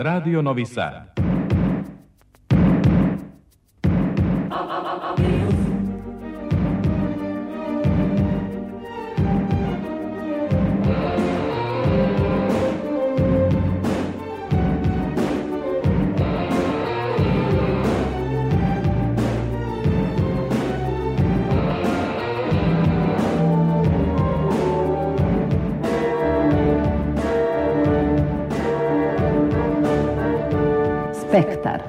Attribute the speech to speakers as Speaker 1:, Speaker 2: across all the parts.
Speaker 1: Radio Novi Sad.
Speaker 2: Spektar.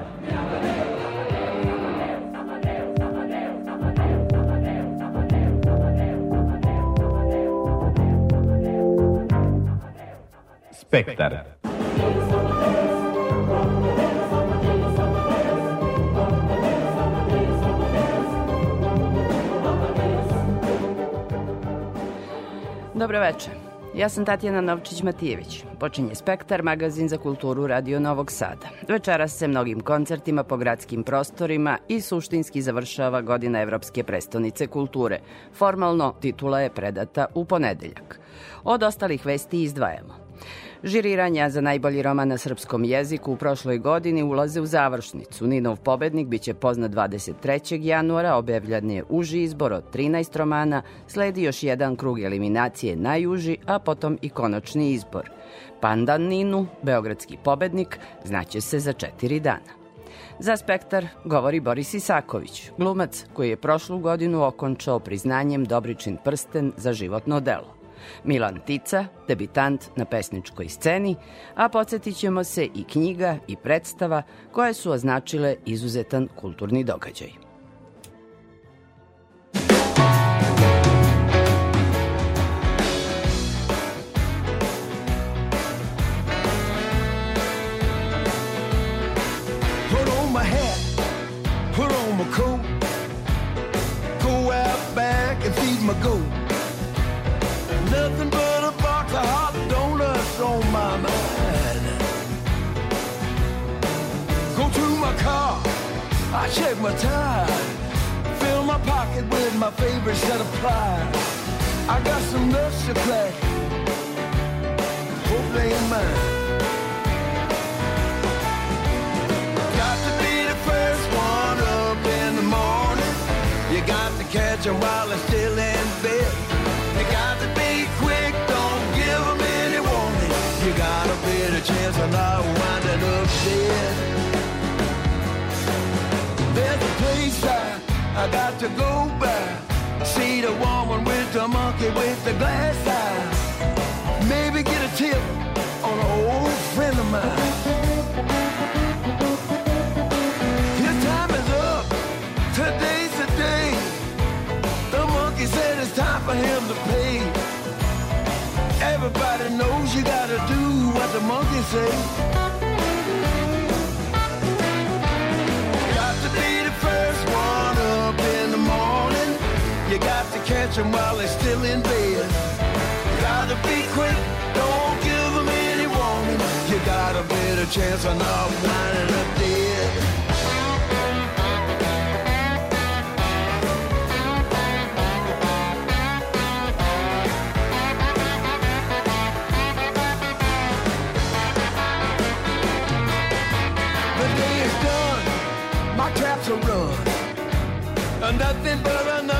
Speaker 1: Spektar.
Speaker 2: Dobro večer. Ja sam Tatjana Novčić-Matijević. Počinje Spektar, magazin za kulturu Radio Novog Sada. Večeras se mnogim koncertima po gradskim prostorima i suštinski završava godina Evropske prestonice kulture. Formalno titula je predata u ponedeljak. Od ostalih vesti izdvajamo. Žiriranja za najbolji roman na srpskom jeziku u prošloj godini ulaze u završnicu. Ninov pobednik biće poznat 23. januara, objavljan je uži izbor od 13 romana, sledi još jedan krug eliminacije najuži, a potom i konačni izbor. Pandan Ninu, beogradski pobednik, znaće se za četiri dana. Za spektar govori Boris Isaković, glumac koji je prošlu godinu okončao priznanjem Dobričin prsten za životno delo. Milan Tica, debitant na pesničkoj sceni, a podsjetit ćemo se i knjiga i predstava koje su označile izuzetan kulturni događaj.
Speaker 3: My I check my tire, fill my pocket with my favorite set of pliers. I got some nuts to crack, hope they ain't mine. Got to be the first one up in the morning. You got to catch 'em while they're I got to go by. See the woman with the monkey with the glass eye. Maybe get a tip on an old friend of mine. His time is up. Today's the day. The monkey said it's time for him to pay. Everybody knows you gotta do what the monkey say. Catch 'em while they're still in bed. Gotta be quick, don't give 'em any warning. You got a better chance of not winding up dead. My traps are run. Nothing but another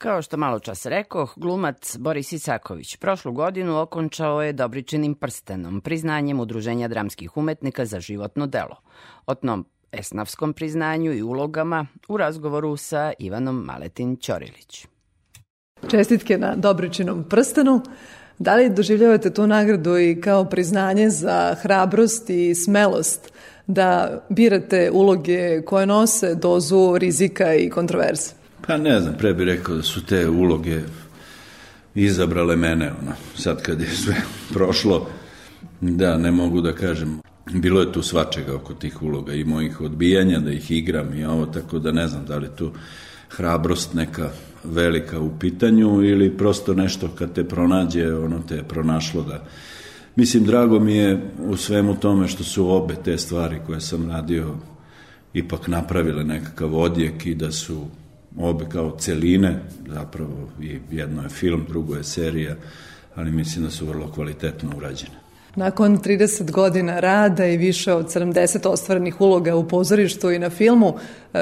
Speaker 2: Kao što malo čas rekoh, glumac Boris Isaković prošlu godinu okončao je Dobričinim prstenom, priznanjem Udruženja dramskih umetnika za životno delo. O tom esnavskom priznanju i ulogama u razgovoru sa Ivanom Maletin Ćorilić.
Speaker 4: Čestitke na Dobričinom prstenu. Da li doživljavate tu nagradu i kao priznanje za hrabrost i smelost da birate uloge koje nose dozu rizika i kontroverze?
Speaker 5: Pa ne znam, pre bih rekao da su te uloge izabrale mene, ono, sad kad je sve prošlo, da, ne mogu da kažem, bilo je tu svačega oko tih uloga i mojih odbijanja da ih igram i ovo, tako da ne znam da li tu hrabrost neka velika u pitanju ili prosto nešto kad te pronađe, ono te je pronašlo da Mislim, drago mi je u svemu tome što su obe te stvari koje sam radio ipak napravile nekakav odjek i da su obe kao celine, zapravo i jedno je film, drugo je serija, ali mislim da su vrlo kvalitetno urađene.
Speaker 4: Nakon 30 godina rada i više od 70 ostvarenih uloga u pozorištu i na filmu,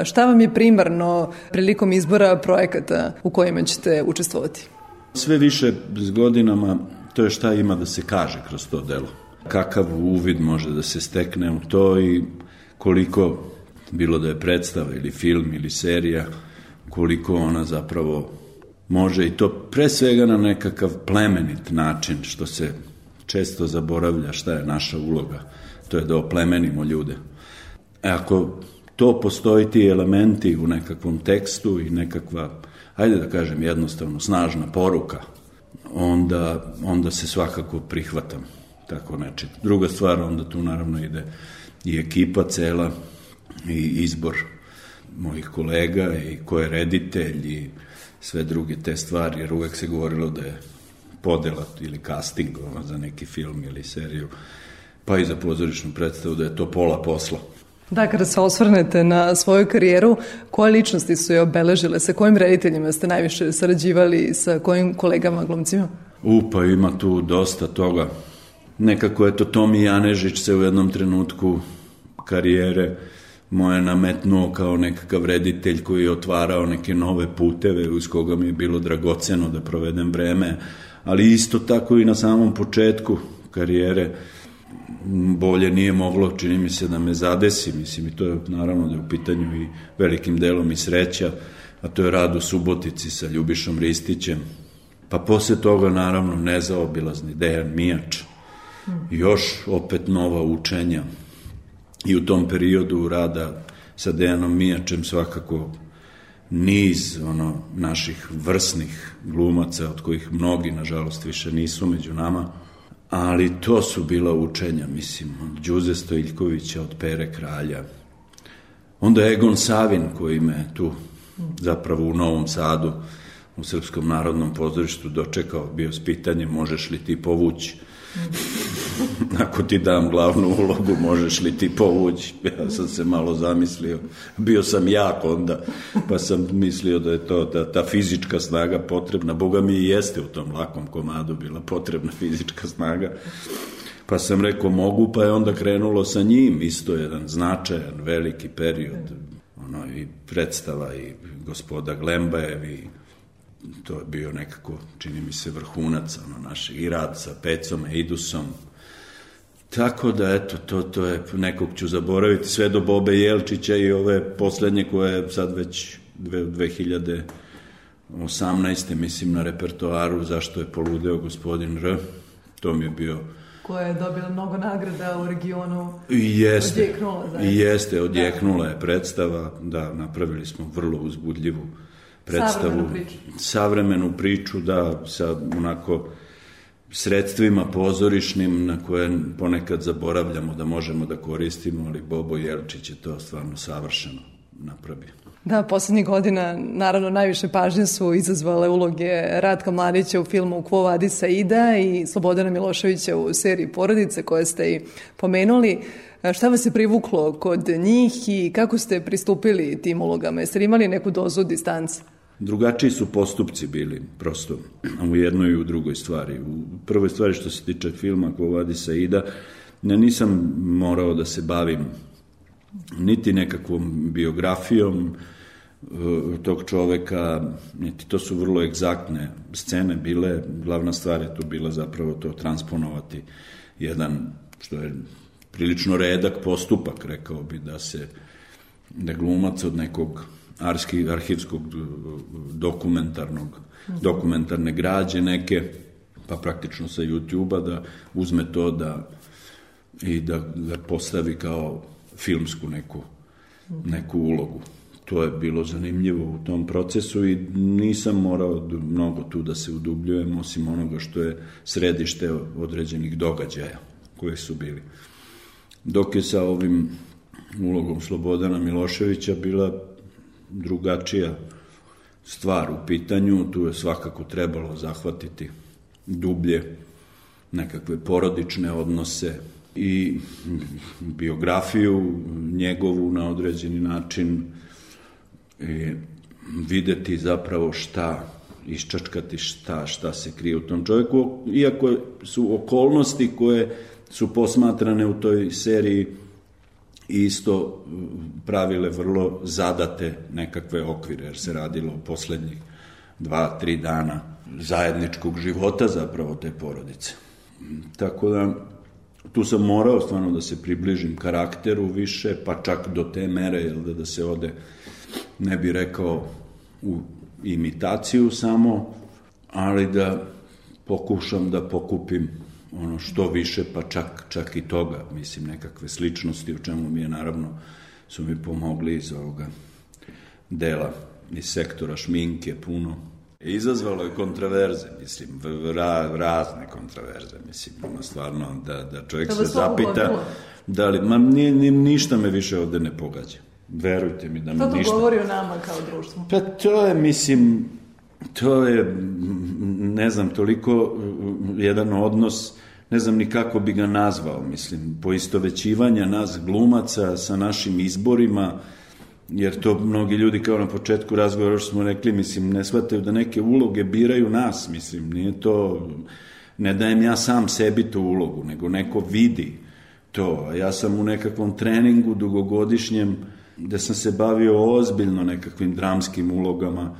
Speaker 4: šta vam je primarno prilikom izbora projekata u kojima ćete učestvovati?
Speaker 5: Sve više s godinama to je šta ima da se kaže kroz to delo. Kakav uvid može da se stekne u to i koliko, bilo da je predstava ili film ili serija, koliko ona zapravo može i to pre svega na nekakav plemenit način, što se često zaboravlja šta je naša uloga, to je da oplemenimo ljude. E ako to postoji ti elementi u nekakvom tekstu i nekakva, ajde da kažem jednostavno, snažna poruka, onda, onda se svakako prihvatam tako nečeg. Druga stvar, onda tu naravno ide i ekipa cela i izbor mojih kolega i ko je reditelj i sve druge te stvari, jer uvek se govorilo da je podela ili casting ono, za neki film ili seriju, pa i za pozorišnu predstavu, da je to pola posla.
Speaker 4: Da, kada se osvrnete na svoju karijeru, koje ličnosti su je obeležile? Sa kojim rediteljima ste najviše sarađivali? Sa kojim kolegama glumcima?
Speaker 5: U, pa ima tu dosta toga. Nekako je to Tomi Janežić se u jednom trenutku karijere moje nametnuo kao nekakav reditelj koji je otvarao neke nove puteve uz koga mi je bilo dragoceno da provedem vreme, ali isto tako i na samom početku karijere bolje nije moglo, čini mi se da me zadesi, mislim i to je naravno da je u pitanju i velikim delom i sreća, a to je rad u Subotici sa Ljubišom Ristićem, pa posle toga naravno nezaobilazni Dejan Mijač, još opet nova učenja i u tom periodu rada sa Dejanom Mijačem svakako niz ono naših vrsnih glumaca od kojih mnogi nažalost više nisu među nama ali to su bila učenja, mislim, od Đuze Stojiljkovića, od Pere Kralja. Onda Egon Savin koji me tu zapravo u Novom Sadu u Srpskom narodnom pozorištu dočekao, bio s pitanjem možeš li ti povući ako ti dam glavnu ulogu, možeš li ti povući? Ja sam se malo zamislio. Bio sam jak onda, pa sam mislio da je to, da ta fizička snaga potrebna. Boga mi i jeste u tom lakom komadu bila potrebna fizička snaga. Pa sam rekao mogu, pa je onda krenulo sa njim. Isto jedan značajan, veliki period. Ono, i predstava i gospoda Glembajev i to je bio nekako, čini mi se, vrhunac ono, našeg i rad sa Pecom, Eidusom, Tako da, eto, to, to je, nekog ću zaboraviti, sve do Bobe Jelčića i ove poslednje koje je sad već 2018. mislim na repertoaru zašto je poludeo gospodin R. To mi je bio
Speaker 4: koja je dobila mnogo nagrada u regionu.
Speaker 5: Jeste,
Speaker 4: odjeknula, zajedno.
Speaker 5: jeste, odjeknula je predstava, da, napravili smo vrlo uzbudljivu predstavu.
Speaker 4: Savremenu priču.
Speaker 5: Savremenu priču, da, sa onako sredstvima pozorišnim na koje ponekad zaboravljamo da možemo da koristimo, ali Bobo Jelčić je to stvarno savršeno napravio.
Speaker 4: Da, poslednjih godina naravno najviše pažnje su izazvale uloge Ratka Mladića u filmu Kvo vadi Saida i Slobodana Miloševića u seriji Porodice koje ste i pomenuli. Šta vas je privuklo kod njih i kako ste pristupili tim ulogama? Jeste li imali neku dozu distance?
Speaker 5: Drugačiji su postupci bili, prosto, u jednoj i u drugoj stvari. U prvoj stvari što se tiče filma Ko vadi Saida, ja nisam morao da se bavim niti nekakvom biografijom e, tog čoveka, niti to su vrlo egzaktne scene bile, glavna stvar je tu bila zapravo to transponovati jedan, što je prilično redak postupak, rekao bi da se da glumac od nekog arski, arhivskog dokumentarnog, dokumentarne građe neke, pa praktično sa YouTube-a da uzme to da i da ga postavi kao filmsku neku, neku ulogu. To je bilo zanimljivo u tom procesu i nisam morao mnogo tu da se udubljujem, osim onoga što je središte određenih događaja koji su bili. Dok je sa ovim ulogom Slobodana Miloševića bila drugačija stvar u pitanju, tu je svakako trebalo zahvatiti dublje nekakve porodične odnose i biografiju njegovu na određeni način i videti zapravo šta iščačkati šta, šta se krije u tom čovjeku, iako su okolnosti koje su posmatrane u toj seriji isto pravile vrlo zadate nekakve okvire, jer se radilo o poslednjih dva, tri dana zajedničkog života zapravo te porodice. Tako da tu sam morao stvarno da se približim karakteru više, pa čak do te mere jel da, da se ode, ne bi rekao u imitaciju samo, ali da pokušam da pokupim ono što više, pa čak, čak i toga, mislim, nekakve sličnosti, u čemu mi je naravno, su mi pomogli iz ovoga dela, iz sektora šminke puno. Izazvalo je kontraverze, mislim, ra, razne kontraverze, mislim, ono stvarno da, da čovjek
Speaker 4: Da
Speaker 5: se
Speaker 4: to
Speaker 5: zapita da li, ma ni, ni, ništa me više ovde ne pogađa. Verujte mi da mi
Speaker 4: To to
Speaker 5: ništa.
Speaker 4: govori o nama kao društvu.
Speaker 5: Pa to je, mislim, to je, ne znam, toliko mm, jedan odnos, ne znam ni kako bi ga nazvao, mislim, poistovećivanja nas glumaca sa našim izborima, jer to mnogi ljudi kao na početku razgovora što smo rekli, mislim, ne shvataju da neke uloge biraju nas, mislim, nije to, ne dajem ja sam sebi tu ulogu, nego neko vidi to. Ja sam u nekakvom treningu dugogodišnjem, gde sam se bavio ozbiljno nekakvim dramskim ulogama,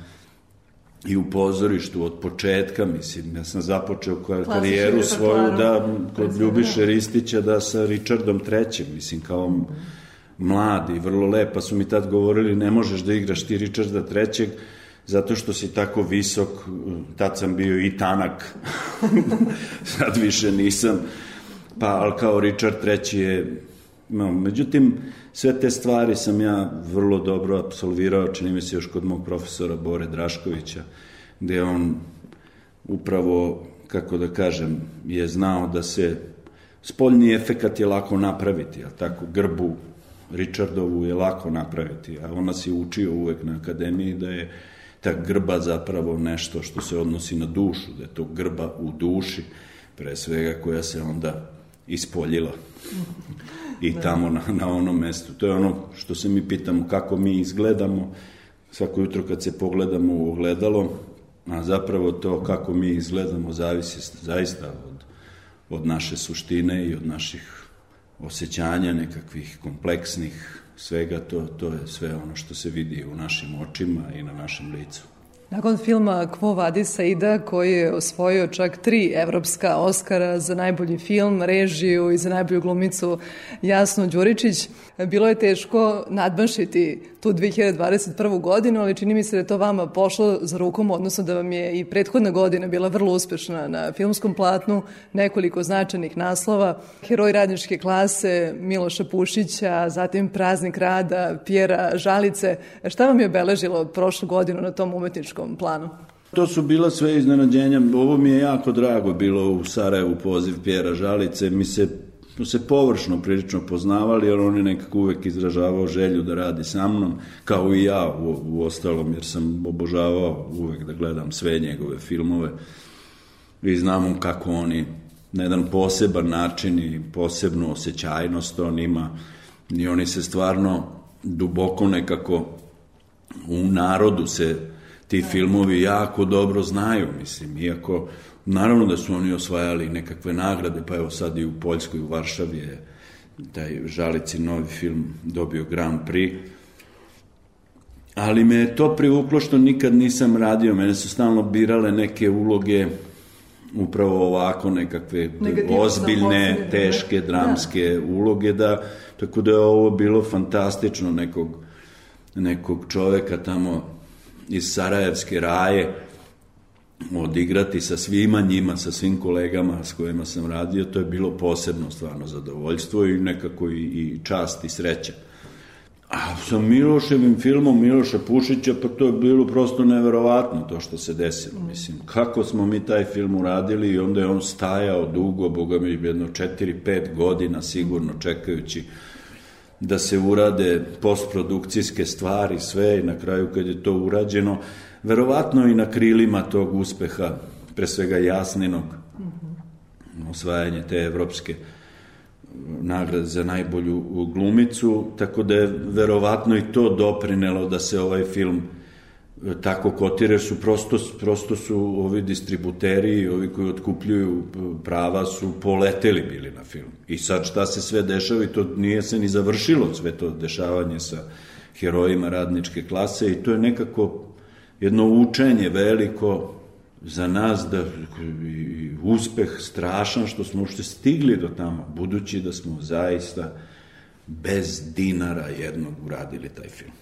Speaker 5: i u pozorištu od početka, mislim, ja sam započeo karijeru svoju da kod. Ljubiše Ristića da sa Richardom III, mislim, kao mladi, vrlo lepa su mi tad govorili ne možeš da igraš ti Richarda III zato što si tako visok, tad sam bio i tanak, sad više nisam, pa ali kao Richard III je No, međutim, sve te stvari sam ja vrlo dobro absolvirao, čini mi se još kod mog profesora Bore Draškovića, gde on upravo, kako da kažem, je znao da se spoljni efekat je lako napraviti, a tako? Grbu Richardovu je lako napraviti, a on nas je učio uvek na akademiji da je ta grba zapravo nešto što se odnosi na dušu, da je to grba u duši, pre svega koja se onda ispoljila i tamo na, na onom mestu. To je ono što se mi pitamo kako mi izgledamo svako jutro kad se pogledamo u ogledalo, a zapravo to kako mi izgledamo zavisi zaista od, od naše suštine i od naših osjećanja nekakvih kompleksnih svega to, to je sve ono što se vidi u našim očima i na našem licu.
Speaker 4: Nakon filma Quo Vadis Aida, koji je osvojio čak tri evropska Oscara za najbolji film, režiju i za najbolju glumicu Jasnu Đuričić, bilo je teško nadmašiti tu 2021. godinu, ali čini mi se da je to vama pošlo za rukom, odnosno da vam je i prethodna godina bila vrlo uspešna na filmskom platnu, nekoliko značajnih naslova, heroj radničke klase Miloša Pušića, zatim Praznik rada, Pjera Žalice. Šta vam je obeležilo prošlu godinu na tom umetničkom planu?
Speaker 5: To su bila sve iznenađenja. Ovo mi je jako drago bilo u Sarajevu poziv Pjera Žalice. Mi se se površno prilično poznavali, jer on je nekako uvek izražavao želju da radi sa mnom, kao i ja u, u ostalom, jer sam obožavao uvek da gledam sve njegove filmove i znamo kako oni na jedan poseban način i posebnu osjećajnost on ima i oni se stvarno duboko nekako u narodu se ti filmovi jako dobro znaju, mislim, iako naravno da su oni osvajali nekakve nagrade, pa evo sad i u Poljskoj, u Varšavi je taj Žalici novi film dobio Grand Prix, ali me je to privuklo što nikad nisam radio, mene su stalno birale neke uloge upravo ovako nekakve
Speaker 4: Negativno
Speaker 5: ozbiljne,
Speaker 4: zaposlene,
Speaker 5: teške,
Speaker 4: da.
Speaker 5: dramske uloge, da, tako da je ovo bilo fantastično nekog, nekog čoveka tamo iz Sarajevske raje, odigrati sa svima njima, sa svim kolegama s kojima sam radio, to je bilo posebno stvarno zadovoljstvo i nekako i, i čast i sreća. A sa Miloševim filmom Miloša Pušića, pa to je bilo prosto neverovatno to što se desilo. Mislim, kako smo mi taj film uradili i onda je on stajao dugo, boga mi jedno 4-5 godina sigurno čekajući da se urade postprodukcijske stvari, sve i na kraju kad je to urađeno, verovatno i na krilima tog uspeha, pre svega jasninog, osvajanje te evropske nagrade za najbolju glumicu, tako da je verovatno i to doprinelo da se ovaj film e, tako kotire su prosto, prosto su ovi distributeri, ovi koji otkupljuju prava su poleteli bili na film. I sad šta se sve dešava i to nije se ni završilo sve to dešavanje sa herojima radničke klase i to je nekako jedno učenje veliko za nas da i uspeh strašan što smo ušte stigli do tamo, budući da smo zaista bez dinara jednog uradili taj film.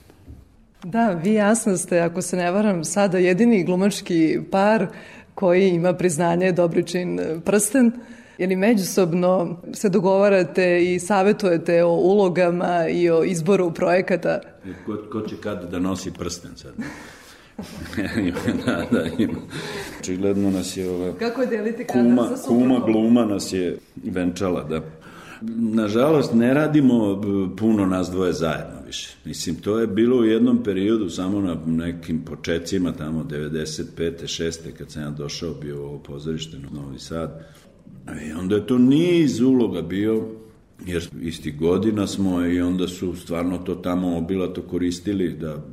Speaker 4: Da, vi jasno ste, ako se ne varam, sada jedini glumački par koji ima priznanje Dobričin prsten, Jeli međusobno se dogovarate i savetujete o ulogama i o izboru projekata?
Speaker 5: Ko, ko će kad da nosi prsten sad? da, da, ima. Očigledno nas je ova...
Speaker 4: Kako je deliti kadar
Speaker 5: kuma,
Speaker 4: sa suprugom?
Speaker 5: kuma gluma nas je venčala, da. Nažalost, ne radimo puno nas dvoje zajedno više. Mislim, to je bilo u jednom periodu, samo na nekim početcima, tamo 95. 6. kad sam ja došao, bio u ovo pozorište na Novi Sad. I onda je to niz uloga bio, jer isti godina smo i onda su stvarno to tamo obilato koristili da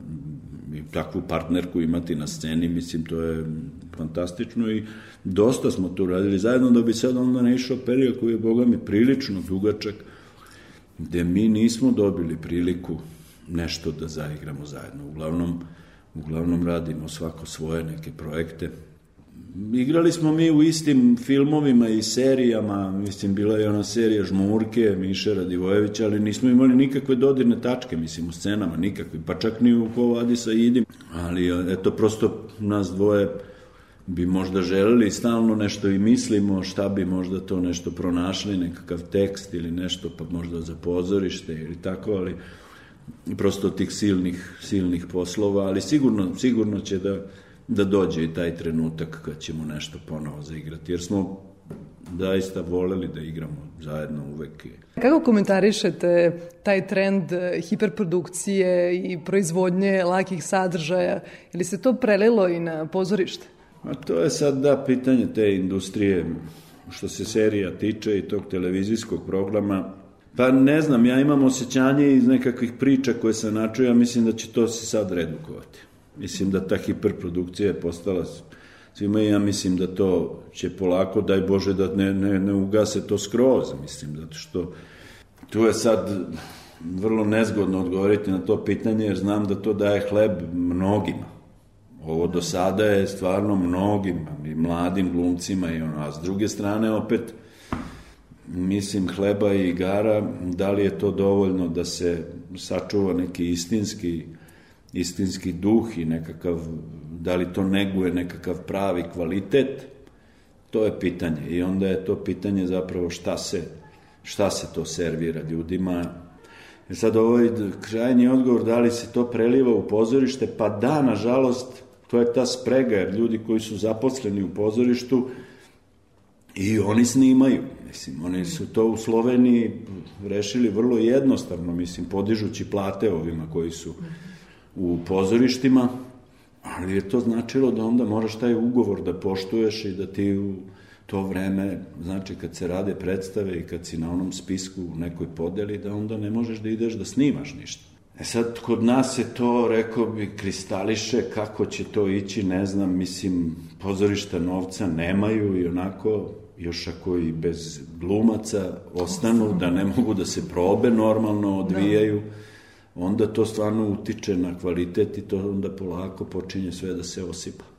Speaker 5: i takvu partnerku imati na sceni, mislim, to je fantastično i dosta smo to radili zajedno da bi sad onda ne išao period koji je, boga mi, prilično dugačak, gde mi nismo dobili priliku nešto da zaigramo zajedno. Uglavnom, uglavnom radimo svako svoje neke projekte. Igrali smo mi u istim filmovima i serijama, mislim, bila je ona serija Žmurke, Miše Radivojevića, ali nismo imali nikakve dodirne tačke, mislim, u scenama, nikakve, pa čak ni u Ko vadi sa Idim. Ali, eto, prosto nas dvoje bi možda želeli stalno nešto i mislimo šta bi možda to nešto pronašli, nekakav tekst ili nešto, pa možda za pozorište ili tako, ali prosto tih silnih, silnih poslova, ali sigurno, sigurno će da, da dođe i taj trenutak kad ćemo nešto ponovo zaigrati, jer smo zaista voleli da igramo zajedno uvek.
Speaker 4: Kako komentarišete taj trend eh, hiperprodukcije i proizvodnje lakih sadržaja? Ili se to prelilo i na pozorište?
Speaker 5: A to je sad da pitanje te industrije što se serija tiče i tog televizijskog programa. Pa ne znam, ja imam osjećanje iz nekakvih priča koje sam načuo, ja mislim da će to se sad redukovati. Mislim da ta hiperprodukcija je postala svima i ja mislim da to će polako, daj Bože da ne, ne, ne ugase to skroz, mislim, zato što tu je sad vrlo nezgodno odgovoriti na to pitanje, jer znam da to daje hleb mnogima. Ovo do sada je stvarno mnogim i mladim glumcima i ono, a s druge strane opet mislim hleba i igara, da li je to dovoljno da se sačuva neki istinski istinski duh i nekakav, da li to neguje nekakav pravi kvalitet, to je pitanje. I onda je to pitanje zapravo šta se, šta se to servira ljudima. I sad ovaj krajnji odgovor, da li se to preliva u pozorište, pa da, nažalost, to je ta sprega, jer ljudi koji su zaposleni u pozorištu i oni snimaju. Mislim, oni su to u Sloveniji rešili vrlo jednostavno, mislim, podižući plate ovima koji su u pozorištima, ali je to značilo da onda moraš taj ugovor da poštuješ i da ti u to vreme, znači kad se rade predstave i kad si na onom spisku u nekoj podeli, da onda ne možeš da ideš da snimaš ništa. E sad, kod nas je to, rekao bi, kristališe, kako će to ići, ne znam, mislim, pozorišta novca nemaju i onako, još ako i bez glumaca ostanu, da ne mogu da se probe normalno odvijaju, onda to stvarno utiče na kvalitet i to onda polako počinje sve da se osipa.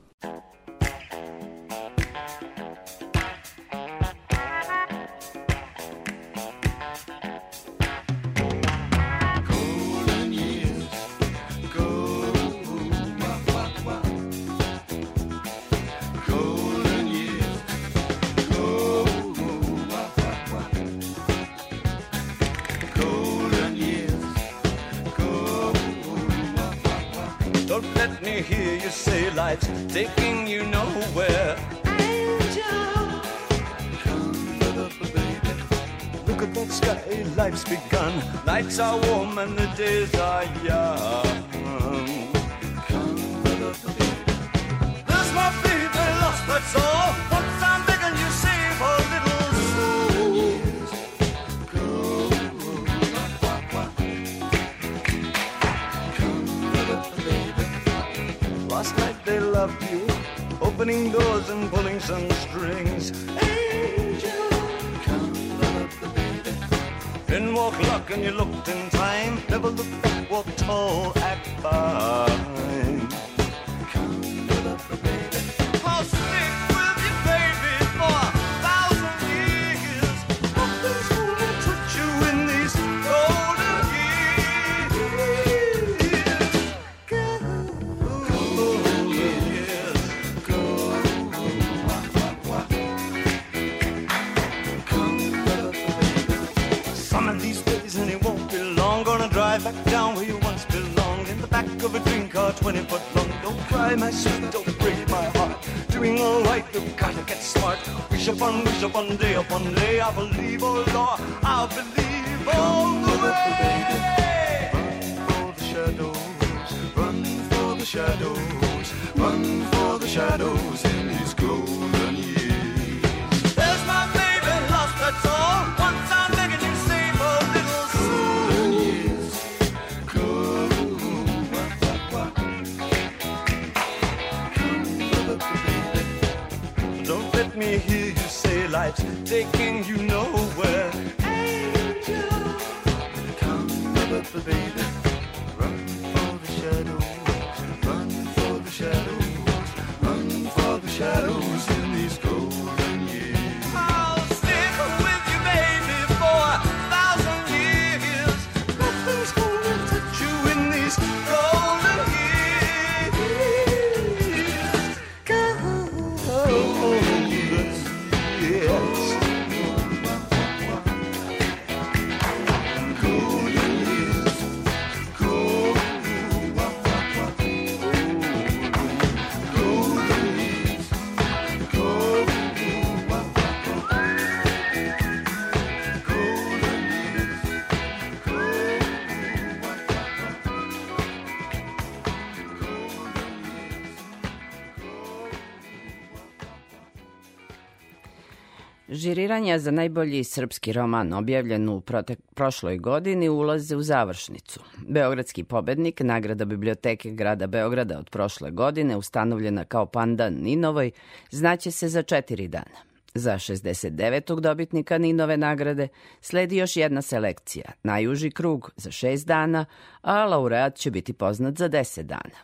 Speaker 6: Say taking you nowhere. Angel, come little baby. Look at that sky, life's begun. Nights are warm and the days are young. Come little baby. There's my baby lost, that's all. Loved you, opening doors and pulling some strings. Angel, come love the baby. Then walk luck and you looked in time. Never looked back, walk tall, act fine. Car, 20 foot long. Don't cry, my sweet, don't break my heart. Doing alright, you've gotta get smart. Wish upon, wish upon, day upon day. I believe, oh Lord, I believe all the way. Run for the shadows, run for the shadows, run for the shadows in these golden years. There's my baby lost, that's all. Taking you nowhere.
Speaker 2: Žiriranja za najbolji srpski roman objavljen u protek prošloj godini ulaze u završnicu. Beogradski pobednik, nagrada Biblioteke grada Beograda od prošle godine, ustanovljena kao pandan Ninovoj, znaće se za četiri dana. Za 69. dobitnika Ninove nagrade sledi još jedna selekcija, najuži krug za šest dana, a laureat će biti poznat za 10 dana.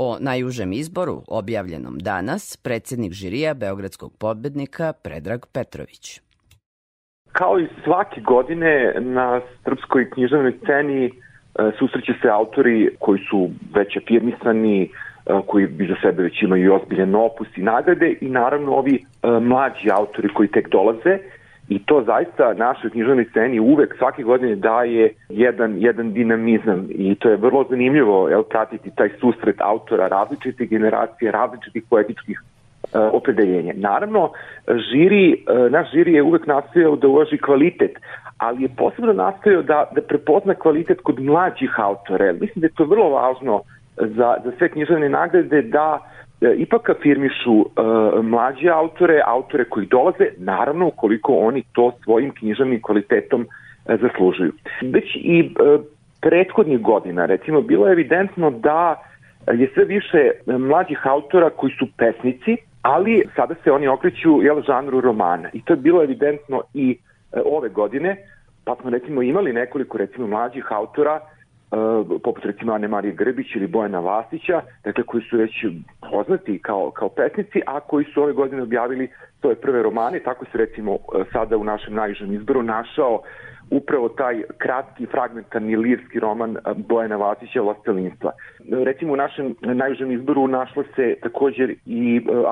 Speaker 2: O najužem izboru, objavljenom danas, predsednik žirija Beogradskog pobednika Predrag Petrović.
Speaker 7: Kao i svake godine na srpskoj književnoj sceni e, susreće se autori koji su već afirmisani, e, koji bi za sebe već imaju ozbiljen opus i nagrade i naravno ovi e, mlađi autori koji tek dolaze i to zaista našoj književnoj sceni uvek svake godine daje jedan, jedan dinamizam i to je vrlo zanimljivo jel, pratiti taj susret autora različite generacije, različitih poetičkih e, opredeljenja. Naravno, žiri, e, naš žiri je uvek nastojao da uvaži kvalitet, ali je posebno nastojao da, da prepozna kvalitet kod mlađih autora. Mislim da je to vrlo važno za, za sve književne nagrade da ipak afirmišu e, mlađe autore, autore koji dolaze, naravno ukoliko oni to svojim književnim kvalitetom e, zaslužuju. Već i e, prethodnih godina, recimo, bilo je evidentno da je sve više mlađih autora koji su pesnici, ali sada se oni okreću jel, žanru romana. I to je bilo evidentno i e, ove godine, pa smo recimo imali nekoliko recimo mlađih autora uh, poput recimo Ane Marije Grbić ili Bojana Vasića, dakle koji su već poznati kao, kao pesnici, a koji su ove godine objavili svoje prve romane, tako se recimo uh, sada u našem najvišem izboru našao upravo taj kratki fragmentarni lirski roman uh, Bojana Vasića Vlastelinstva. Recimo u našem najvišem izboru našla se također i uh,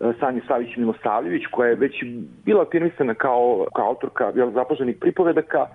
Speaker 7: autorka Sanja Savić Milosavljević, koja je već bila afirmisana kao, kao autorka jel, pripovedaka,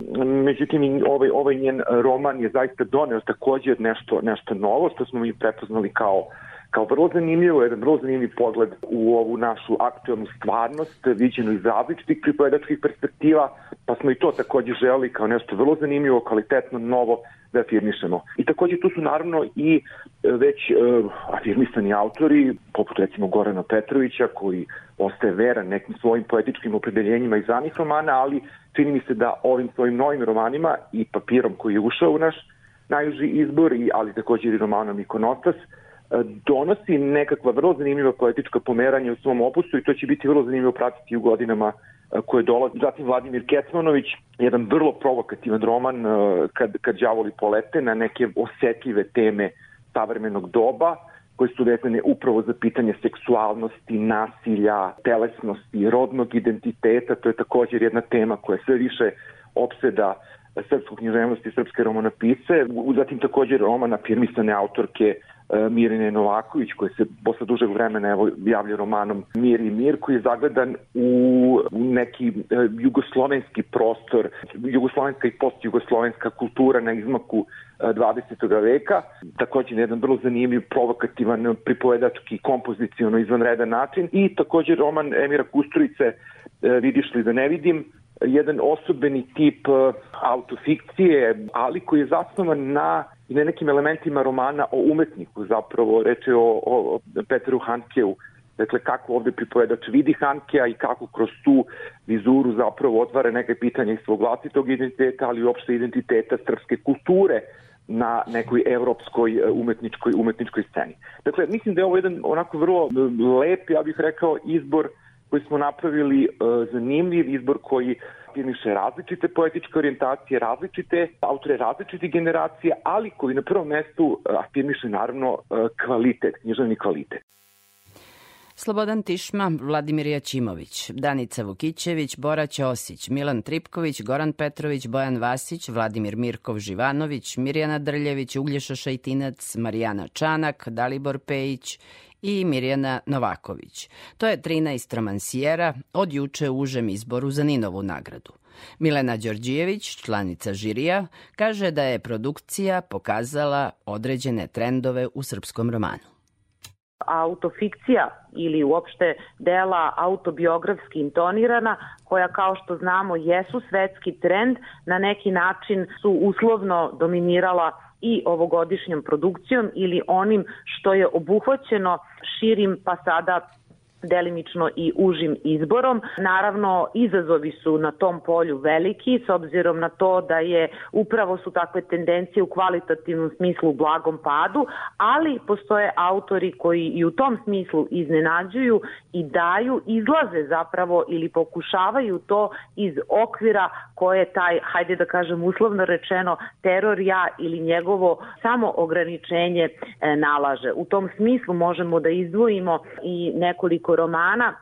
Speaker 7: međutim ovaj, ovaj njen roman je zaista doneo takođe nešto, nešto novo, što smo mi prepoznali kao kao vrlo zanimljivo, jedan vrlo zanimljiv pogled u ovu našu aktualnu stvarnost, viđenu iz različitih pripovedačkih perspektiva, pa smo i to takođe želi kao nešto vrlo zanimljivo, kvalitetno, novo da afirmišemo. I takođe tu su naravno i e, već uh, afirmisani autori, poput recimo Gorana Petrovića, koji ostaje veran nekim svojim poetičkim opredeljenjima iz ranih romana, ali čini mi se da ovim svojim novim romanima i papirom koji je ušao u naš najuži izbor, i, ali takođe i romanom Ikonostas, E, donosi nekakva vrlo zanimljiva poetička pomeranja u svom opusu i to će biti vrlo zanimljivo pratiti u godinama e, koje dolaze. Zatim Vladimir Kecmanović, jedan vrlo provokativan roman e, kad, kad đavoli polete na neke osetljive teme savremenog doba, koje su vezane upravo za pitanje seksualnosti, nasilja, telesnosti, rodnog identiteta. To je također jedna tema koja sve više opseda srpsku književnost i srpske romanopise. Zatim također roman afirmisane autorke E, Mirine Novaković, koji se posle dužeg vremena evo, javlja romanom Mir i mir, koji je zagledan u neki e, jugoslovenski prostor, jugoslovenska i postjugoslovenska kultura na izmaku 20. E, veka, takođe na jedan vrlo zanimljiv, provokativan, pripovedački, kompozicijono izvanredan način i takođe roman Emira Kusturice Vidiš li da ne vidim, jedan osobeni tip autofikcije, ali koji je zasnovan na i na nekim elementima romana o umetniku, zapravo reče o, o Peteru Hankeu, dakle kako ovde pripovedač vidi Hankea i kako kroz tu vizuru zapravo otvara neke pitanja iz svog vlastitog identiteta, ali i uopšte identiteta srpske kulture na nekoj evropskoj e, umetničkoj, umetničkoj sceni. Dakle, mislim da je ovo jedan onako vrlo lep, ja bih rekao, izbor koji smo napravili, uh, zanimljiv izbor koji afirmiše različite poetičke orijentacije, različite autore različitih generacija, ali koji na prvom mestu e, afirmiše naravno e, kvalitet, književni kvalitet.
Speaker 2: Slobodan Tišma, Vladimir Jačimović, Danica Vukićević, Bora Ćosić, Milan Tripković, Goran Petrović, Bojan Vasić, Vladimir Mirkov Živanović, Mirjana Drljević, Uglješa Šajtinac, Marijana Čanak, Dalibor Pejić i Mirjana Novaković. To je 13 romansijera od juče u užem izboru za Ninovu nagradu. Milena Đorđijević, članica žirija, kaže da je produkcija pokazala određene trendove u srpskom romanu
Speaker 8: autofikcija ili uopšte dela autobiografski intonirana, koja kao što znamo jesu svetski trend, na neki način su uslovno dominirala i ovogodišnjom produkcijom ili onim što je obuhvaćeno širim pa sada delimično i užim izborom. Naravno, izazovi su na tom polju veliki, s obzirom na to da je upravo su takve tendencije u kvalitativnom smislu u blagom padu, ali postoje autori koji i u tom smislu iznenađuju i daju, izlaze zapravo ili pokušavaju to iz okvira koje taj, hajde da kažem uslovno rečeno, teror ja ili njegovo samo ograničenje e, nalaže. U tom smislu možemo da izdvojimo i nekoliko romana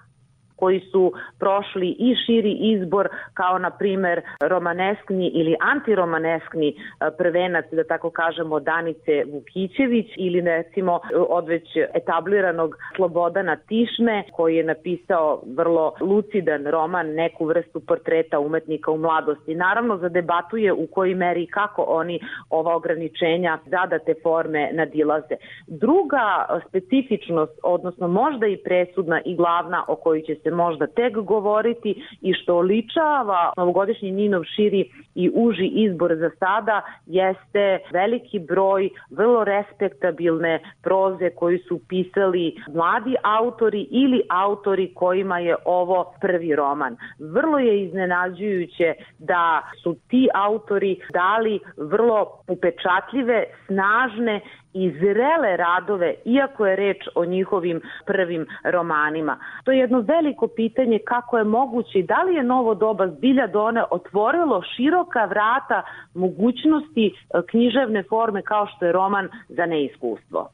Speaker 8: koji su prošli i širi izbor kao na primer romaneskni ili antiromaneskni e, prvenac, da tako kažemo, Danice Vukićević ili recimo od već etabliranog Slobodana Tišme koji je napisao vrlo lucidan roman, neku vrstu portreta umetnika u mladosti. Naravno za debatu je u kojoj meri kako oni ova ograničenja zadate forme nadilaze. Druga specifičnost, odnosno možda i presudna i glavna o kojoj će se možda tek govoriti i što ličava novogodišnji Ninov širi i uži izbor za sada jeste veliki broj vrlo respektabilne proze koji su pisali mladi autori ili autori kojima je ovo prvi roman. Vrlo je iznenađujuće da su ti autori dali vrlo upečatljive, snažne i zrele radove, iako je reč o njihovim prvim romanima. To je jedno veliko pitanje kako je moguće i da li je novo doba zbilja done otvorilo široka vrata mogućnosti e, književne forme kao što je roman za neiskustvo.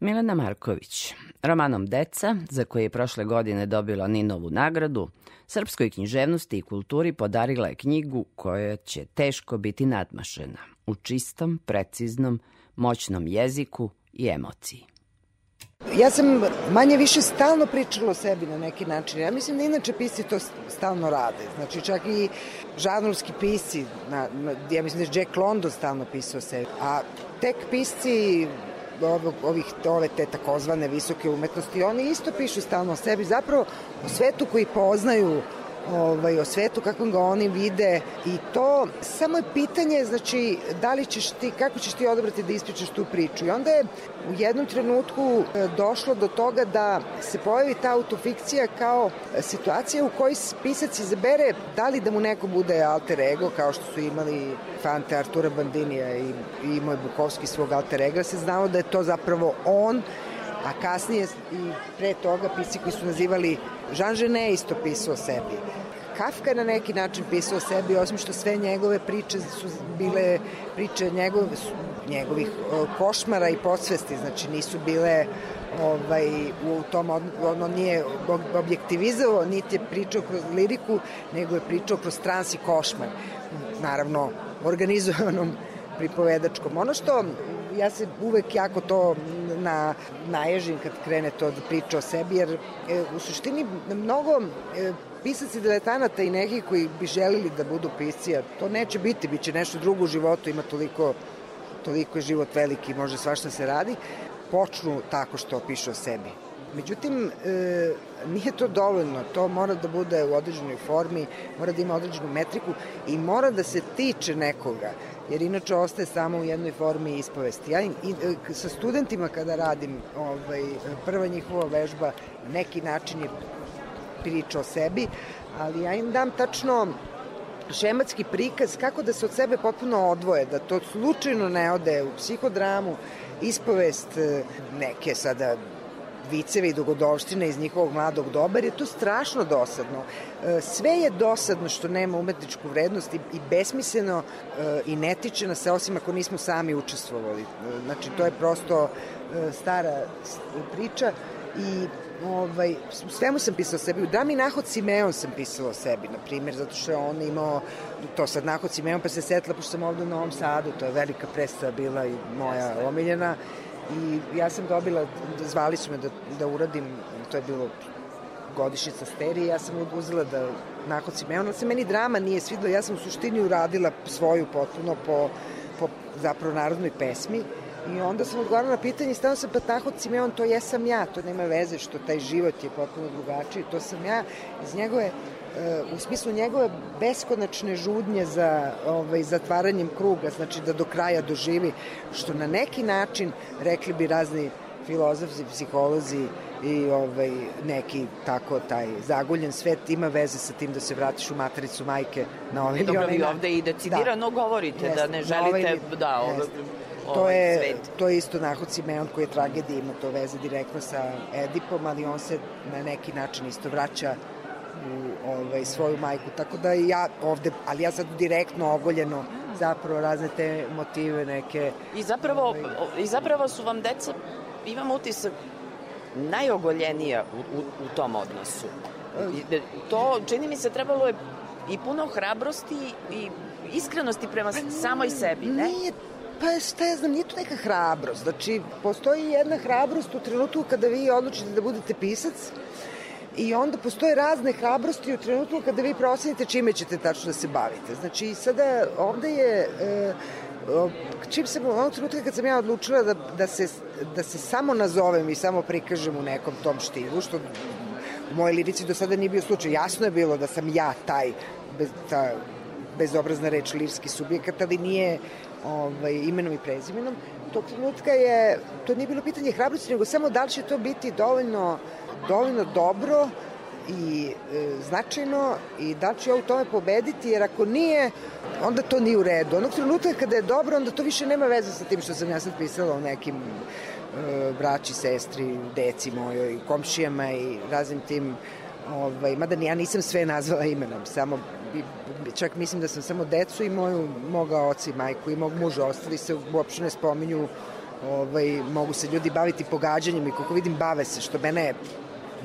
Speaker 2: Milena Marković, romanom Deca, za koji je prošle godine dobila Ninovu nagradu, srpskoj književnosti i kulturi podarila je knjigu koja će teško biti nadmašena, u čistom, preciznom, moćnom jeziku i emociji.
Speaker 9: Ja sam manje više stalno pričala o sebi na neki način. Ja mislim da inače pisci to stalno rade. Znači čak i žanrovski pisci, na, ja mislim da je Jack London stalno pisao o sebi. A tek pisci ovih, ove te takozvane visoke umetnosti, oni isto pišu stalno o sebi, zapravo o svetu koji poznaju ovaj, o svetu kako ga oni vide. I to samo je pitanje znači da li ćeš ti, kako ćeš ti odabrati da ispričaš tu priču? I onda je u jednom trenutku e, došlo do toga da se pojavi ta autofikcija kao situacija u kojoj pisac izabere da li da mu neko bude alter ego kao što su imali fante Artura Bandinija i, i moj Bukovski svog alter ega se znao da je to zapravo on a kasnije i pre toga pisci koji su nazivali Jean Genet isto pisao o sebi. Kafka je na neki način pisao o sebi, osim što sve njegove priče su bile priče njegov, njegovih košmara i podsvesti, znači nisu bile ovaj, u tom, ono nije objektivizao, niti je pričao kroz liriku, nego je pričao kroz trans i košmar. Naravno, organizovanom pripovedačkom. Ono što ja se uvek jako to na, naježim kad krene to da priča o sebi, jer e, u suštini mnogo e, pisaci diletanata i neki koji bi želili da budu pisci, a to neće biti, bit će nešto drugo u životu, ima toliko, toliko je život veliki, može svašta se radi, počnu tako što pišu o sebi. Međutim, e, nije to dovoljno, to mora da bude u određenoj formi, mora da ima određenu metriku i mora da se tiče nekoga, jer inače ostaje samo u jednoj formi ispovesti. Ja i, i, sa studentima kada radim, ovaj, prva njihova vežba neki način je priča o sebi, ali ja im dam tačno šematski prikaz kako da se od sebe potpuno odvoje, da to slučajno ne ode u psihodramu, ispovest neke sada viceve i dogodovštine iz njihovog mladog doba, jer je to strašno dosadno. Sve je dosadno što nema umetničku vrednost i, besmisleno i ne tiče se, osim ako nismo sami učestvovali. Znači, to je prosto stara priča I ovaj, svemu sam pisala o sebi. U drami Nahod Simeon sam pisala o sebi, na primjer, zato što je on imao to sad Nahod Simeon, pa se setila, pošto sam ovde u Novom Sadu, to je velika predstava bila i moja omiljena. I ja sam dobila, zvali su me da, da uradim, to je bilo godišnjica sterije, ja sam uzela da Nahod Simeon, ali se meni drama nije svidla, ja sam u suštini uradila svoju potpuno po, po zapravo narodnoj pesmi. I onda sam odgovarala na pitanje i stavno sam Patahod Simeon, to jesam ja, to nema veze što taj život je potpuno drugačiji, to sam ja. Iz njegove e, u smislu njegove beskonačne žudnje za ovaj, zatvaranjem kruga, znači da do kraja doživi, što na neki način, rekli bi razni filozofi, psiholozi i ovaj, neki tako taj zaguljen svet ima veze sa tim da se vratiš u matericu majke na ovaj
Speaker 10: Dobro, vi ovde i decidirano da. govorite Jeste, da ne želite ovaj, da, ovaj,
Speaker 9: to je, svet. To je isto Nahod Simeon koji je tragedija, ima to veze direktno sa Edipom, ali on se na neki način isto vraća u ovaj, svoju majku, tako da ja ovde, ali ja sad direktno ogoljeno zapravo razne te motive neke.
Speaker 10: I zapravo, ovaj, i zapravo su vam deca, imam utisak, najogoljenija u, u, u tom odnosu. I, to, čini mi se, trebalo je i puno hrabrosti i iskrenosti prema samoj sebi, ne?
Speaker 9: Nije Pa šta ja znam, nije to neka hrabrost. Znači, postoji jedna hrabrost u trenutku kada vi odlučite da budete pisac i onda postoje razne hrabrosti u trenutku kada vi procenite čime ćete tačno da se bavite. Znači, sada ovde je... E, čim sam u onog trenutka kad sam ja odlučila da, da, se, da se samo nazovem i samo prikažem u nekom tom štilu, što u mojoj lirici do sada nije bio slučaj. Jasno je bilo da sam ja taj, bez, ta bezobrazna reč lirski subjekat, ali nije ovaj, imenom i prezimenom. Tog trenutka je, to nije bilo pitanje hrabrosti, nego samo da li će to biti dovoljno, dovoljno dobro i e, značajno i da ću ja u tome pobediti, jer ako nije, onda to nije u redu. Onog trenutka kada je dobro, onda to više nema veze sa tim što sam ja sad pisala o nekim e, braći, sestri, deci mojoj, komšijama i raznim tim ovaj, mada ja nisam sve nazvala imenom, samo čak mislim da sam samo decu i moju, moga oca i majku i mog muža, ostali se uopšte ne spominju, ovaj, mogu se ljudi baviti pogađanjem i kako vidim bave se, što mene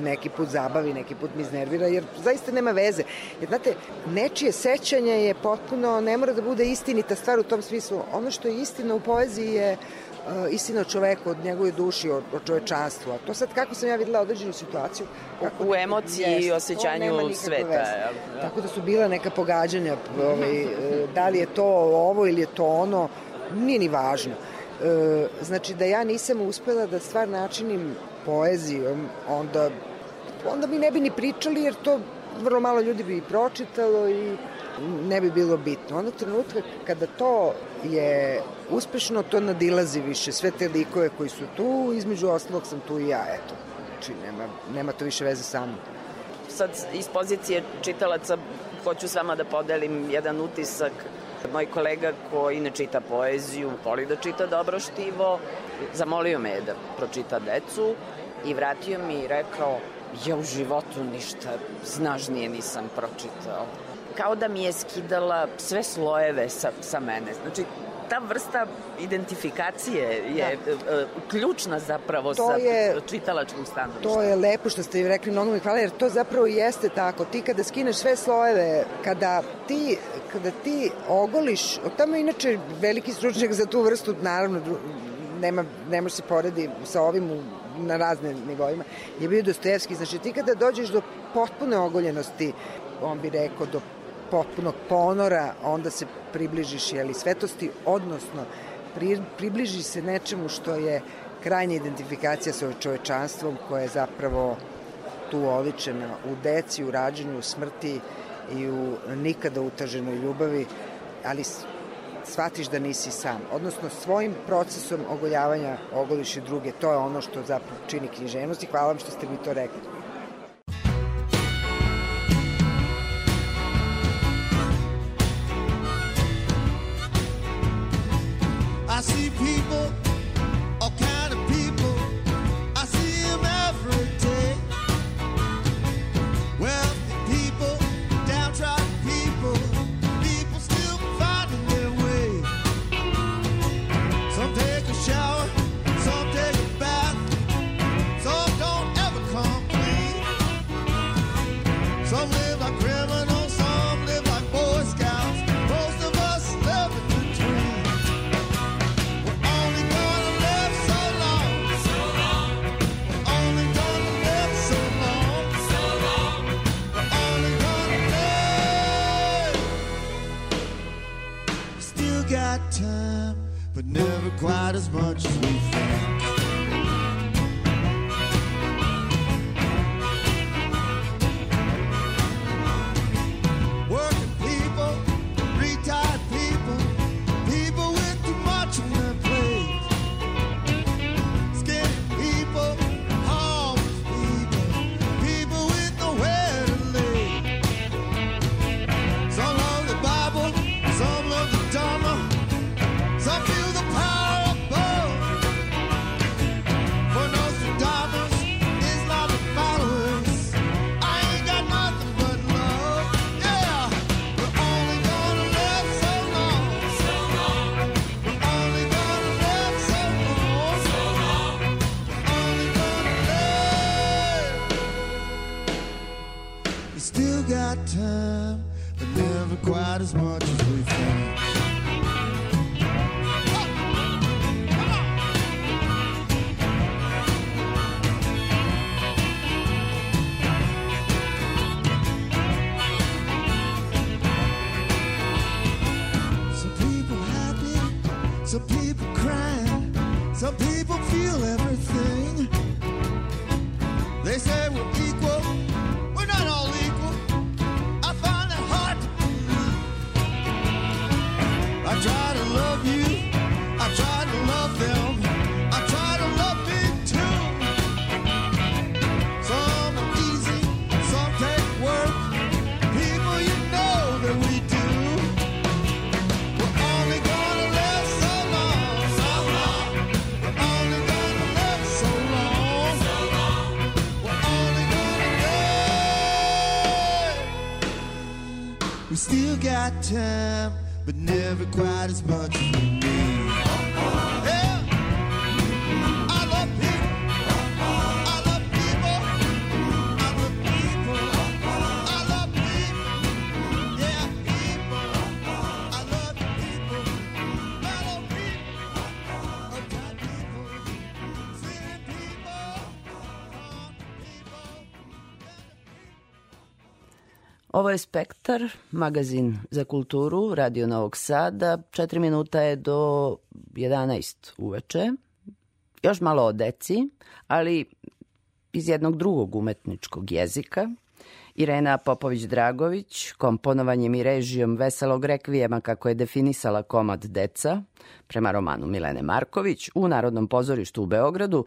Speaker 9: neki put zabavi, neki put mi iznervira, jer zaista nema veze. Jer, znate, nečije sećanje je potpuno, ne mora da bude istinita stvar u tom smislu. Ono što je istina u poeziji je uh, istina o čoveku, od njegove duši, o, o čovečanstvu. A to sad kako sam ja videla određenu situaciju. Kako,
Speaker 10: u emociji jest, i osjećanju sveta. Ja.
Speaker 9: Tako da su bila neka pogađanja, ovaj, uh, da li je to ovo ili je to ono, nije ni važno. E, znači da ja nisam uspela da stvar načinim poezijom, onda, onda mi ne bi ni pričali jer to vrlo malo ljudi bi pročitalo i ne bi bilo bitno. Onog trenutka kada to je uspešno, to nadilazi više sve te likove koji su tu, između ostalog sam tu i ja, eto. Znači, nema, nema to više veze sa mnom.
Speaker 10: Sad, iz pozicije čitalaca, hoću s vama da podelim jedan utisak Moj kolega koji ne čita poeziju, voli da čita dobro štivo, zamolio me da pročita decu i vratio mi i rekao ja u životu ništa snažnije nisam pročitao. Kao da mi je skidala sve slojeve sa, sa mene. Znači, ta vrsta identifikacije je da. uh, ključna zapravo to sa je, čitalačkom stanovišta.
Speaker 9: To je lepo što ste rekli, mnogo mi hvala, jer to zapravo jeste tako. Ti kada skineš sve slojeve, kada ti, kada ti ogoliš, tamo je inače veliki stručnjak za tu vrstu, naravno, nema, ne može se poredi sa ovim u, na razne nivoima, je bio Dostojevski. Znači ti kada dođeš do potpune ogoljenosti, on bi rekao do potpunog ponora, onda se približiš jeli, svetosti, odnosno pri, približi se nečemu što je krajnja identifikacija sa čovečanstvom koja je zapravo tu oličena u deci, u rađenju, u smrti i u nikada utaženoj ljubavi, ali shvatiš da nisi sam. Odnosno, svojim procesom ogoljavanja ogoliš i druge. To je ono što zapravo čini književnost i hvala vam što ste mi to rekli.
Speaker 6: Got time, but never quite as much as we
Speaker 2: Ovo je Spektar, magazin za kulturu, Radio Novog Sada. Četiri minuta je do 11 uveče. Još malo o deci, ali iz jednog drugog umetničkog jezika. Irena Popović-Dragović, komponovanjem i režijom Veselog rekvijema kako je definisala komad Deca, prema romanu Milene Marković, u Narodnom pozorištu u Beogradu,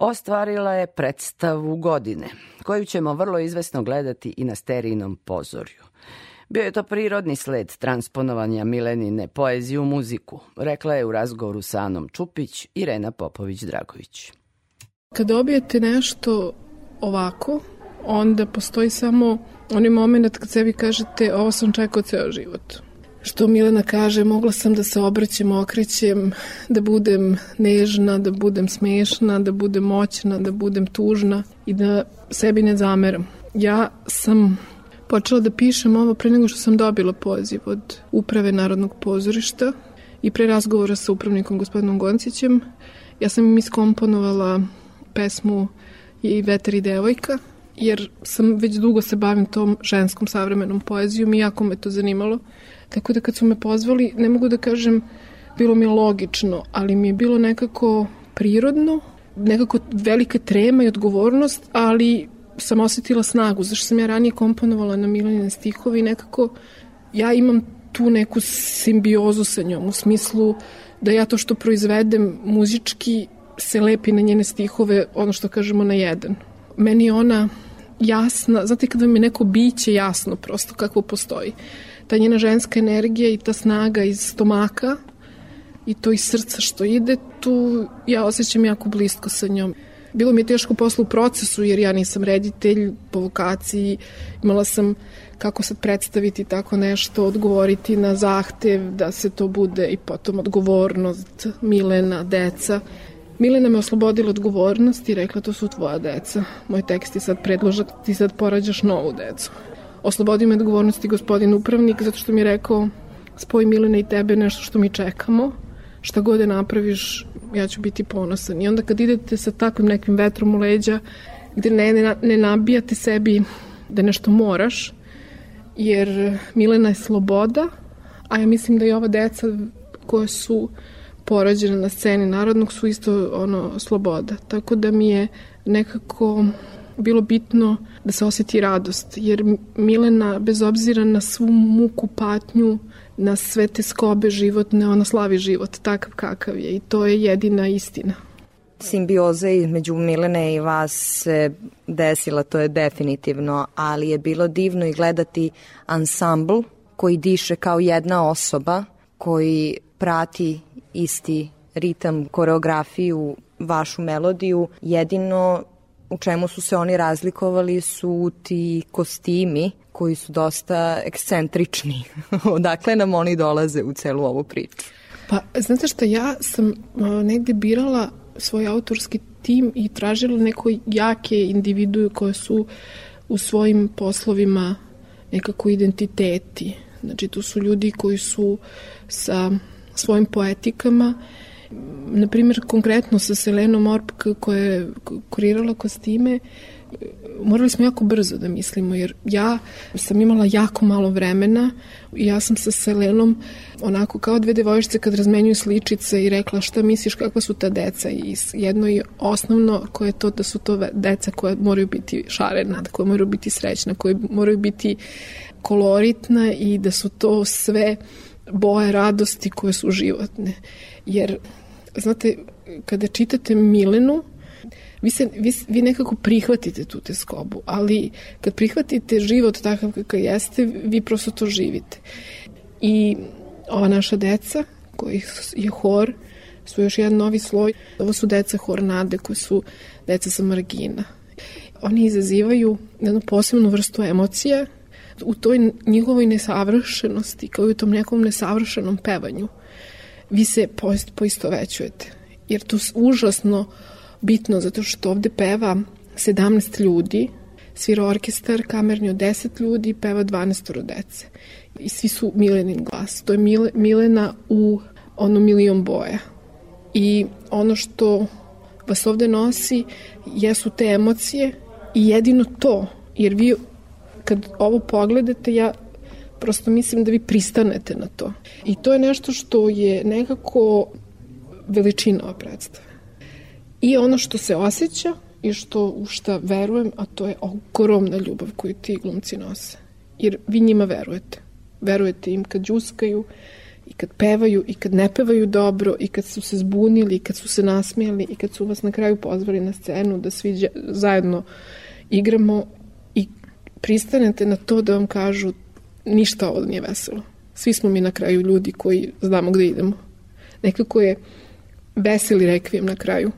Speaker 2: ostvarila je predstavu godine, koju ćemo vrlo izvesno gledati i na sterijinom pozorju. Bio je to prirodni sled transponovanja Milenine poezije u muziku, rekla je u razgovoru sa Anom Čupić Irena Popović-Dragović.
Speaker 11: Kad dobijete nešto ovako, onda postoji samo onaj moment kad sebi kažete ovo sam čekao ceo život. Što Milena kaže, mogla sam da se obraćem, okrećem, da budem nežna, da budem smešna, da budem moćna, da budem tužna i da sebi ne zameram. Ja sam počela da pišem ovo pre nego što sam dobila poziv od uprave Narodnog pozorišta i pre razgovora sa upravnikom gospodinom Goncićem. Ja sam im iskomponovala pesmu i Vetar i devojka, jer sam već dugo se bavim tom ženskom savremenom poezijom i jako me to zanimalo. Tako da kad su me pozvali, ne mogu da kažem bilo mi je logično, ali mi je bilo nekako prirodno, nekako velika trema i odgovornost, ali sam osetila snagu, zašto sam ja ranije komponovala na Milanine stihove i nekako ja imam tu neku simbiozu sa njom, u smislu da ja to što proizvedem muzički se lepi na njene stihove, ono što kažemo na jedan. Meni ona jasna, znate kada mi je neko biće jasno prosto kako postoji. Ta njena ženska energija i ta snaga iz stomaka i to iz srca što ide, tu ja osjećam jako blisko sa njom. Bilo mi je teško posla u procesu jer ja nisam reditelj po vokaciji, imala sam kako sad predstaviti tako nešto, odgovoriti na zahtev da se to bude i potom odgovornost Milena, deca. Milena me oslobodila odgovornosti i rekla to su tvoja deca. Moj tekst je sad predložak, ti sad porađaš novu decu. Oslobodio me odgovornosti gospodin upravnik zato što mi je rekao spoj Milena i tebe nešto što mi čekamo šta god da napraviš, ja ću biti ponosan. I onda kad idete sa takvim nekim vetrom u leđa, gde ne, ne, ne nabijate sebi da nešto moraš, jer Milena je sloboda, a ja mislim da i ova deca koja su porađena na sceni narodnog su isto ono sloboda. Tako da mi je nekako bilo bitno da se osjeti radost, jer Milena, bez obzira na svu muku, patnju, na sve te skobe životne, ona slavi život takav kakav je i to je jedina istina.
Speaker 12: Simbioza između Milene i vas se desila, to je definitivno, ali je bilo divno i gledati ansambl koji diše kao jedna osoba, koji prati isti ritam, koreografiju, vašu melodiju. Jedino u čemu su se oni razlikovali su ti kostimi koji su dosta ekscentrični. Odakle nam oni dolaze u celu ovu priču?
Speaker 11: Pa, znate šta, ja sam negde birala svoj autorski tim i tražila neko jake individue koje su u svojim poslovima nekako identiteti. Znači, to su ljudi koji su sa svojim poetikama, na primjer, konkretno sa Selenom Orp koja je kurirala kostime, morali smo jako brzo da mislimo, jer ja sam imala jako malo vremena i ja sam sa Selenom onako kao dve devojčice kad razmenjuju sličice i rekla šta misliš kakva su ta deca? I jedno je osnovno koje je to da su to deca koja moraju biti šarena, koja moraju biti srećna, koje moraju biti koloritna i da su to sve boje radosti koje su životne. Jer, znate, kada čitate Milenu, vi, se, vi, vi nekako prihvatite tu teskobu, ali kad prihvatite život takav kakav jeste, vi prosto to živite. I ova naša deca, koji je hor, su još jedan novi sloj. Ovo su deca hornade, koji su deca sa margina. Oni izazivaju jednu posebnu vrstu emocija u toj njihovoj nesavršenosti, kao i u tom nekom nesavršenom pevanju. Vi se poisto većujete. Jer to užasno bitno zato što ovde peva 17 ljudi, svira orkestar, kamerni od 10 ljudi, peva 12 dece. I svi su Milenin glas. To je Mile, Milena u ono milion boja. I ono što vas ovde nosi jesu te emocije i jedino to, jer vi kad ovo pogledate, ja prosto mislim da vi pristanete na to. I to je nešto što je nekako veličina ova predstava. I ono što se osjeća i što u šta verujem, a to je ogromna ljubav koju ti glumci nose. Jer vi njima verujete. Verujete im kad džuskaju, i kad pevaju, i kad ne pevaju dobro, i kad su se zbunili, i kad su se nasmijali, i kad su vas na kraju pozvali na scenu da svi zajedno igramo pristanete na to da vam kažu ništa ovo nije veselo. Svi smo mi na kraju ljudi koji znamo gde idemo. Nekako je veseli rekvijem na kraju.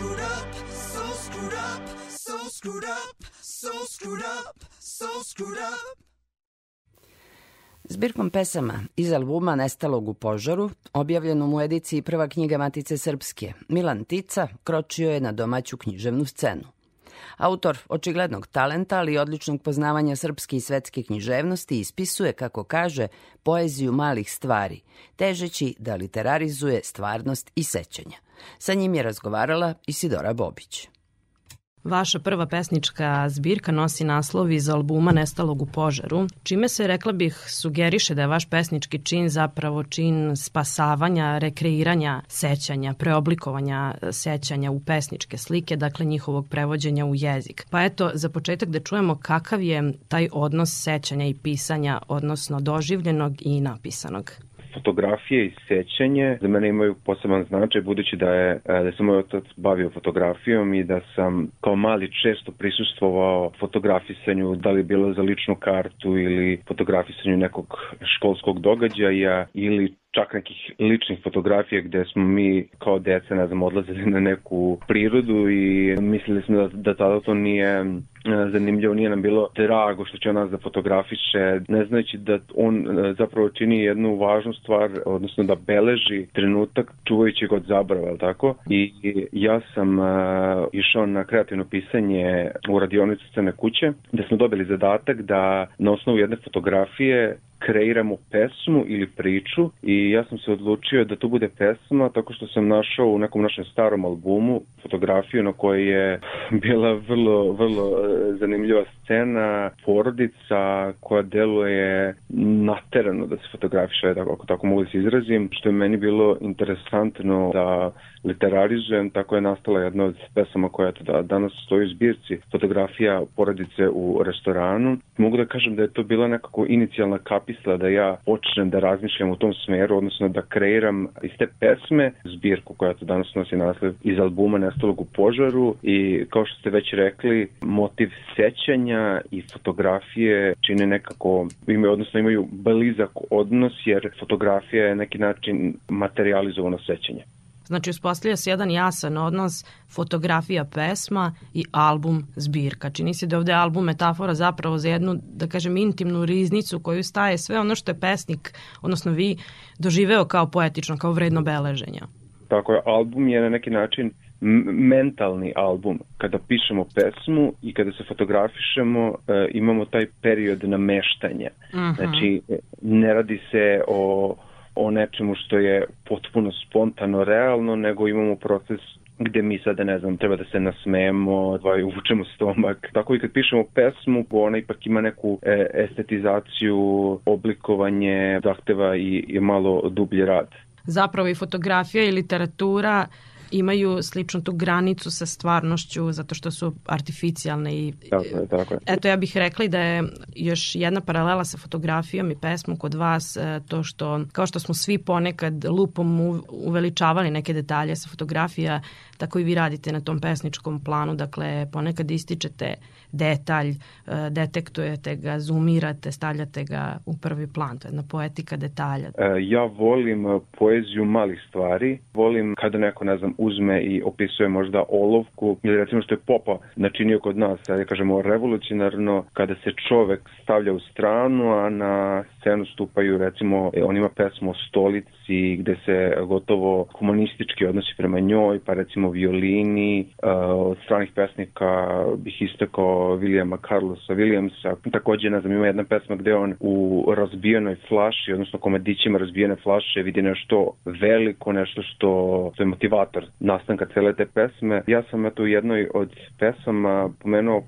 Speaker 6: screwed up,
Speaker 13: so screwed up, so screwed up, so screwed up, so screwed up.
Speaker 2: Zbirkom pesama iz albuma Nestalog u požaru, objavljenom u ediciji prva knjiga Matice Srpske, Milan Tica kročio je na domaću književnu scenu. Autor očiglednog talenta, ali i odličnog poznavanja srpske i svetske književnosti ispisuje, kako kaže, poeziju malih stvari, težeći da literarizuje stvarnost i sećanja. Sa njim je razgovarala Isidora Bobić.
Speaker 14: Vaša prva pesnička zbirka nosi naslov iz albuma Nestalog u požaru, čime se, rekla bih, sugeriše da je vaš pesnički čin zapravo čin spasavanja, rekreiranja sećanja, preoblikovanja sećanja u pesničke slike, dakle njihovog prevođenja u jezik. Pa eto, za početak da čujemo kakav je taj odnos sećanja i pisanja, odnosno doživljenog i napisanog
Speaker 15: fotografije i sećanje. Za mene imaju poseban značaj budući da je e, da se moj otac bavio fotografijom i da sam kao mali često prisustvovao fotografisanju da li bilo za ličnu kartu ili fotografisanju nekog školskog događaja ili čak nekih ličnih fotografija gde smo mi kao deca, ne znam, odlazili na neku prirodu i mislili smo da, da tada to nije e, zanimljivo, nije nam bilo drago što će on nas da fotografiše, ne znajući da on e, zapravo čini jednu važnu stvar, odnosno da beleži trenutak čuvajući ga od zabrava, tako? I ja sam uh, išao na kreativno pisanje u radionicu Scene kuće, gde smo dobili zadatak da na osnovu jedne fotografije kreiramo pesmu ili priču i ja sam se odlučio da to bude pesma tako što sam našao u nekom našem starom albumu fotografiju na kojoj je bila vrlo, vrlo e, zanimljiva scena, porodica koja deluje naterano da se fotografiše, ako tako mogu da se izrazim, što je meni bilo interesantno da literarizujem, tako je nastala jedna od pesama koja da, danas stoji u zbirci, fotografija porodice u restoranu. Mogu da kažem da je to bila nekako inicijalna kapisla da ja počnem da razmišljam u tom smeru, odnosno da kreiram iz te pesme zbirku koja to danas nosi naslov iz albuma Nestalog u požaru i kao što ste već rekli, motiv sećanja i fotografije čine nekako, imaju, odnosno imaju blizak odnos jer fotografija je neki način materializovano sećanje.
Speaker 14: Znači, uspostavlja se jedan jasan odnos fotografija pesma i album zbirka. Čini se da ovde album metafora zapravo za jednu, da kažem, intimnu riznicu koju staje sve ono što je pesnik, odnosno vi, doživeo kao poetično, kao vredno beleženja.
Speaker 15: Tako je, album je na neki način mentalni album. Kada pišemo pesmu i kada se fotografišemo, e, imamo taj period nameštanja. Uh mhm. -huh. Znači, ne radi se o o nečemu što je potpuno spontano, realno, nego imamo proces gde mi sada, ne znam, treba da se nasmejemo, dvaju uvučemo stomak. Tako i kad pišemo pesmu, ona ipak ima neku e, estetizaciju, oblikovanje, zahteva i, i malo dublji rad.
Speaker 14: Zapravo i fotografija i literatura imaju sličnu tu granicu sa stvarnošću zato što su artificijalne i
Speaker 15: tako je, tako je.
Speaker 14: eto ja bih rekla da je još jedna paralela sa fotografijom i pesmom kod vas e, to što kao što smo svi ponekad lupom uveličavali neke detalje sa fotografija tako i vi radite na tom pesničkom planu dakle ponekad ističete detalj, e, detektujete ga, zoomirate, stavljate ga u prvi plan, to je jedna poetika detalja.
Speaker 15: E, ja volim poeziju malih stvari, volim kada neko, ne znam, uzme i opisuje možda olovku ili recimo što je Popa načinio kod nas, ja kažemo revolucionarno, kada se čovek stavlja u stranu, a na scenu stupaju recimo, e, on ima pesmu o stolici gde se gotovo humanistički odnosi prema njoj, pa recimo violini, od stranih pesnika bih istakao Williama Carlosa Williamsa. Takođe, ne znam, ima jedna pesma gde on u razbijenoj flaši, odnosno komedićima razbijene flaše vidi nešto veliko, nešto što, što je motivator nastanka cele te pesme. Ja sam eto u jednoj od pesama pomenuo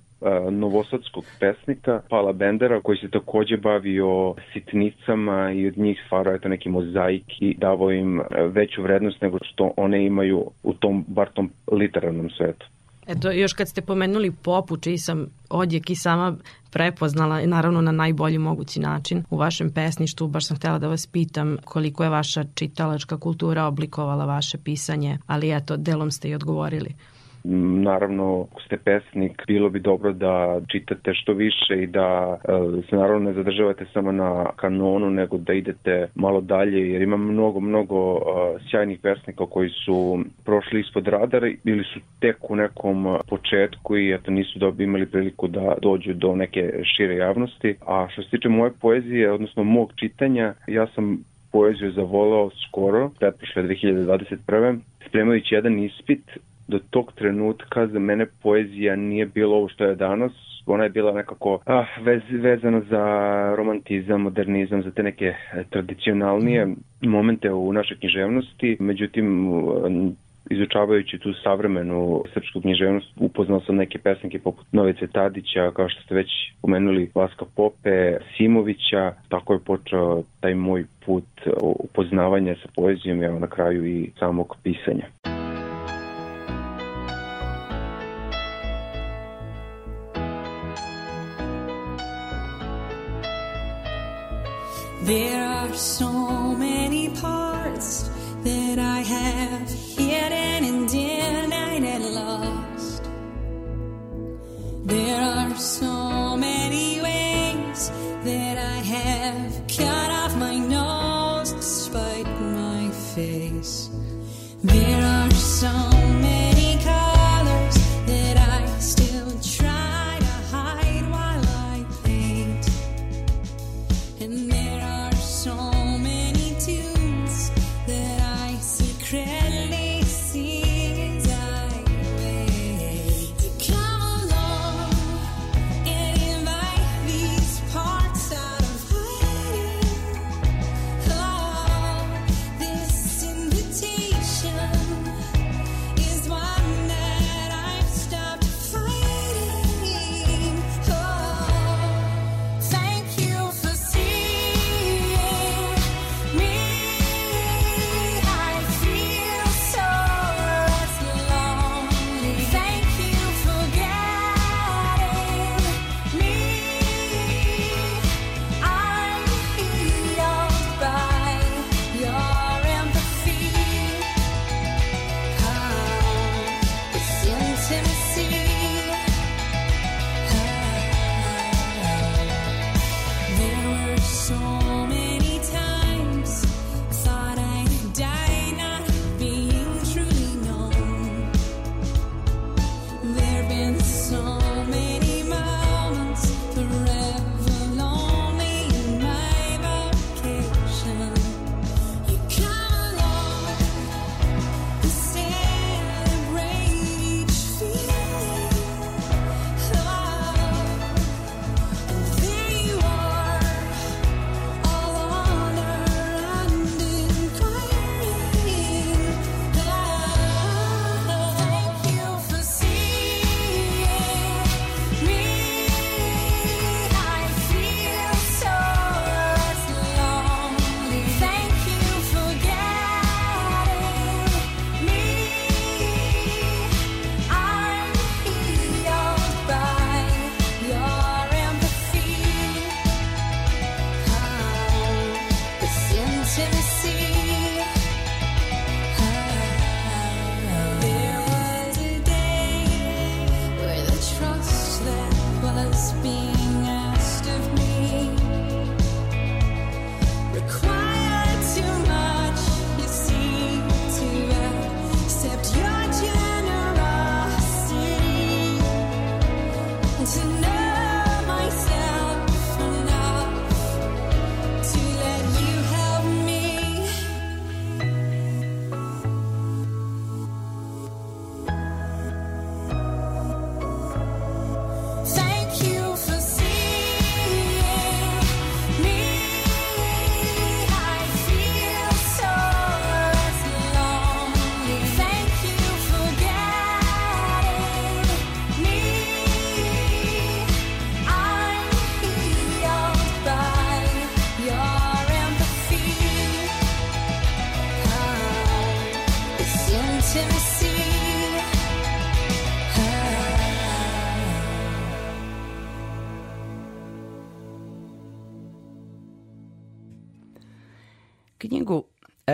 Speaker 15: novosadskog pesnika Pala Bendera koji se takođe bavio sitnicama i od njih stvarao eto neki mozaik i davao im veću vrednost nego što one imaju u tom, bar tom literarnom svetu.
Speaker 14: Eto, još kad ste pomenuli popu, čiji sam odjek i sama prepoznala, naravno na najbolji mogući način u vašem pesništvu, baš sam htela da vas pitam koliko je vaša čitalačka kultura oblikovala vaše pisanje, ali eto, delom ste i odgovorili.
Speaker 15: Naravno, ako ste pesnik, bilo bi dobro da čitate što više i da e, se naravno ne zadržavate samo na kanonu, nego da idete malo dalje, jer ima mnogo, mnogo e, sjajnih pesnika koji su prošli ispod radara ili su tek u nekom početku i eto nisu dobi imali priliku da dođu do neke šire javnosti. A što se tiče moje poezije, odnosno mog čitanja, ja sam poeziju zavolao skoro, pretprošle 2021. Spremajući jedan ispit, do tog trenutka za mene poezija nije bilo ovo što je danas, ona je bila nekako ah, vez, vezana za romantizam, modernizam, za te neke eh, tradicionalnije momente u našoj književnosti. Međutim, izučavajući tu savremenu srpsku književnost, upoznao sam neke pesnike poput Novice Tadića, kao što ste već pomenuli, Vaska Pope, Simovića, tako je počeo taj moj put upoznavanja sa poezijom, evo na kraju i samog pisanja.
Speaker 16: There are so many parts that I have hidden and denied and lost. There are so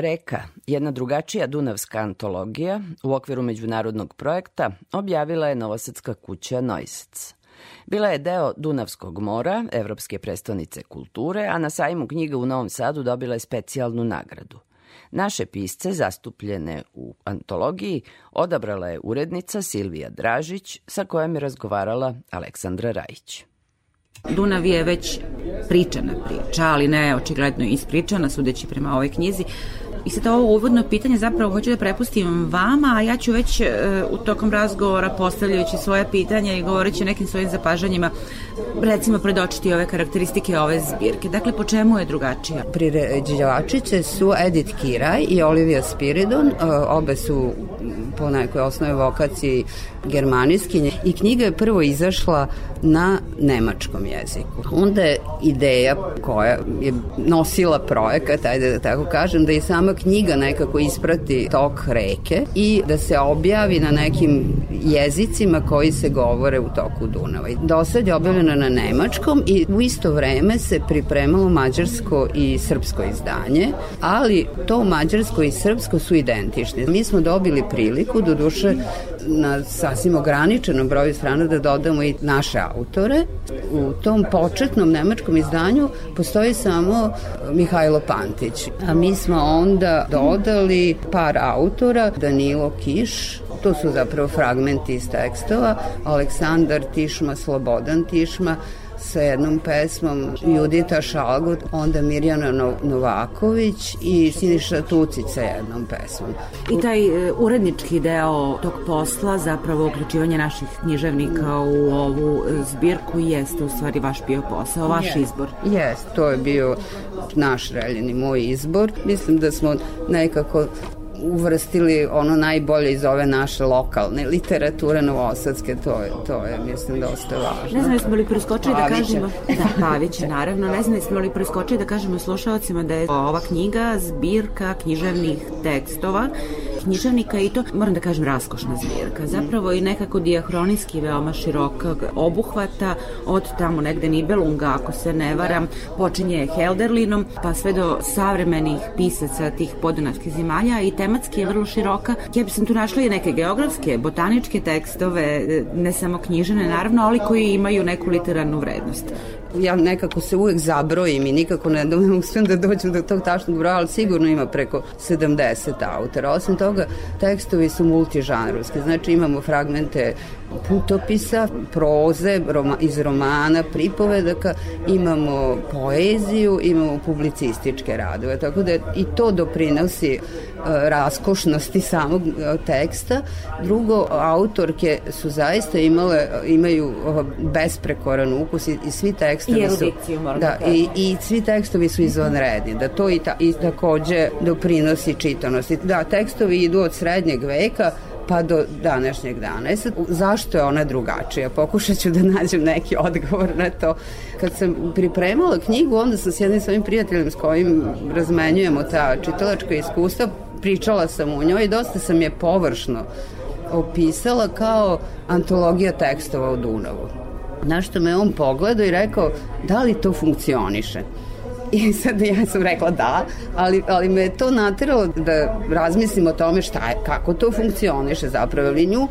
Speaker 2: Reka, jedna drugačija dunavska antologija u okviru međunarodnog projekta, objavila je Novosadska kuća Noisec. Bila je deo Dunavskog mora, Evropske prestonice kulture, a na sajmu knjiga u Novom Sadu dobila je specijalnu nagradu. Naše pisce, zastupljene u antologiji, odabrala je urednica Silvija Dražić, sa kojom je razgovarala Aleksandra Rajić.
Speaker 17: Dunav je već pričana priča, ali ne očigledno ispričana, sudeći prema ovoj knjizi. I sad ovo uvodno pitanje zapravo hoću da prepustim vama, a ja ću već e, u tokom razgovora postavljajući svoje pitanja i govoreći o nekim svojim zapažanjima, recimo predočiti ove karakteristike ove zbirke. Dakle, po čemu je drugačija?
Speaker 18: Priređivačice su Edith Kiraj i Olivia Spiridon, e, obe su po nekoj osnovi vokaciji germanijskinje i knjiga je prvo izašla na nemačkom jeziku. Onda je ideja koja je nosila projekat, ajde da tako kažem, da je sama knjiga nekako isprati tok reke i da se objavi na nekim jezicima koji se govore u toku Dunava. Do sad je objavljena na nemačkom i u isto vreme se pripremalo mađarsko i srpsko izdanje, ali to mađarsko i srpsko su identični. Mi smo dobili priliku, do duše na sasvim ograničenom broju strana da dodamo i naše autore. U tom početnom nemačkom izdanju postoji samo Mihajlo Pantić, a mi smo onda dodali par autora, Danilo Kiš, to su zapravo fragmenti iz tekstova, Aleksandar Tišma, Slobodan Tišma, sa jednom pesmom Judita Šalgut, onda Mirjana Novaković i Siniša Tucić sa jednom pesmom.
Speaker 17: I taj e, urednički deo tog posla, zapravo uključivanje naših književnika u ovu e, zbirku jeste u stvari vaš bio posao, vaš
Speaker 18: Jest.
Speaker 17: izbor.
Speaker 18: Jest, to je bio naš reljeni moj izbor. Mislim da smo nekako uvrstili ono najbolje iz ove naše lokalne literature novosadske, to je, to je mislim, dosta važno.
Speaker 17: Ne znam, jesmo li preskočili da kažemo... Da, Pavića, naravno. Ne znam, jesmo li preskočili da kažemo slušalcima da je ova knjiga zbirka književnih tekstova književnika i to, moram da kažem, raskošna zbirka. Zapravo i nekako diahronijski veoma širokog obuhvata od tamo negde Nibelunga, ako se ne varam, počinje Helderlinom, pa sve do savremenih pisaca tih podunavskih zemalja i tematski je vrlo široka. Ja bi sam tu našla i neke geografske, botaničke tekstove, ne samo knjižene naravno, ali koji imaju neku literarnu vrednost.
Speaker 18: Ja nekako se uvek zabrojim i nikako ne, uspijem da dođem do tog tačnog broja, ali sigurno ima preko 70 autora. Osim toga, tekstovi su multižanrovski, znači imamo fragmente putopisa, proze, roma, iz romana, pripovedaka, imamo poeziju, imamo publicističke radove, tako da i to doprinosi e, raskošnosti samog e, teksta. Drugo, autorke su zaista imale, imaju e, besprekoran ukus i, i svi tekstovi
Speaker 17: I
Speaker 18: su...
Speaker 17: erudiciju, moram
Speaker 18: da,
Speaker 17: da
Speaker 18: i, i svi tekstovi su izvanredni, da to i, ta, i takođe doprinosi čitanosti. Da, tekstovi idu od srednjeg veka, pa do današnjeg dana. E sad, zašto je ona drugačija? Pokušat ću da nađem neki odgovor na to. Kad sam pripremala knjigu, onda sam s jednim svojim prijateljem s kojim razmenjujemo ta čitalačka iskustva, pričala sam u njoj i dosta sam je površno opisala kao antologija tekstova u Dunavu. Na što me on pogledao i rekao, da li to funkcioniše? I sad ja sam rekla da, ali, ali me je to nateralo da razmislim o tome šta je, kako to funkcioniše zapravo, ali nju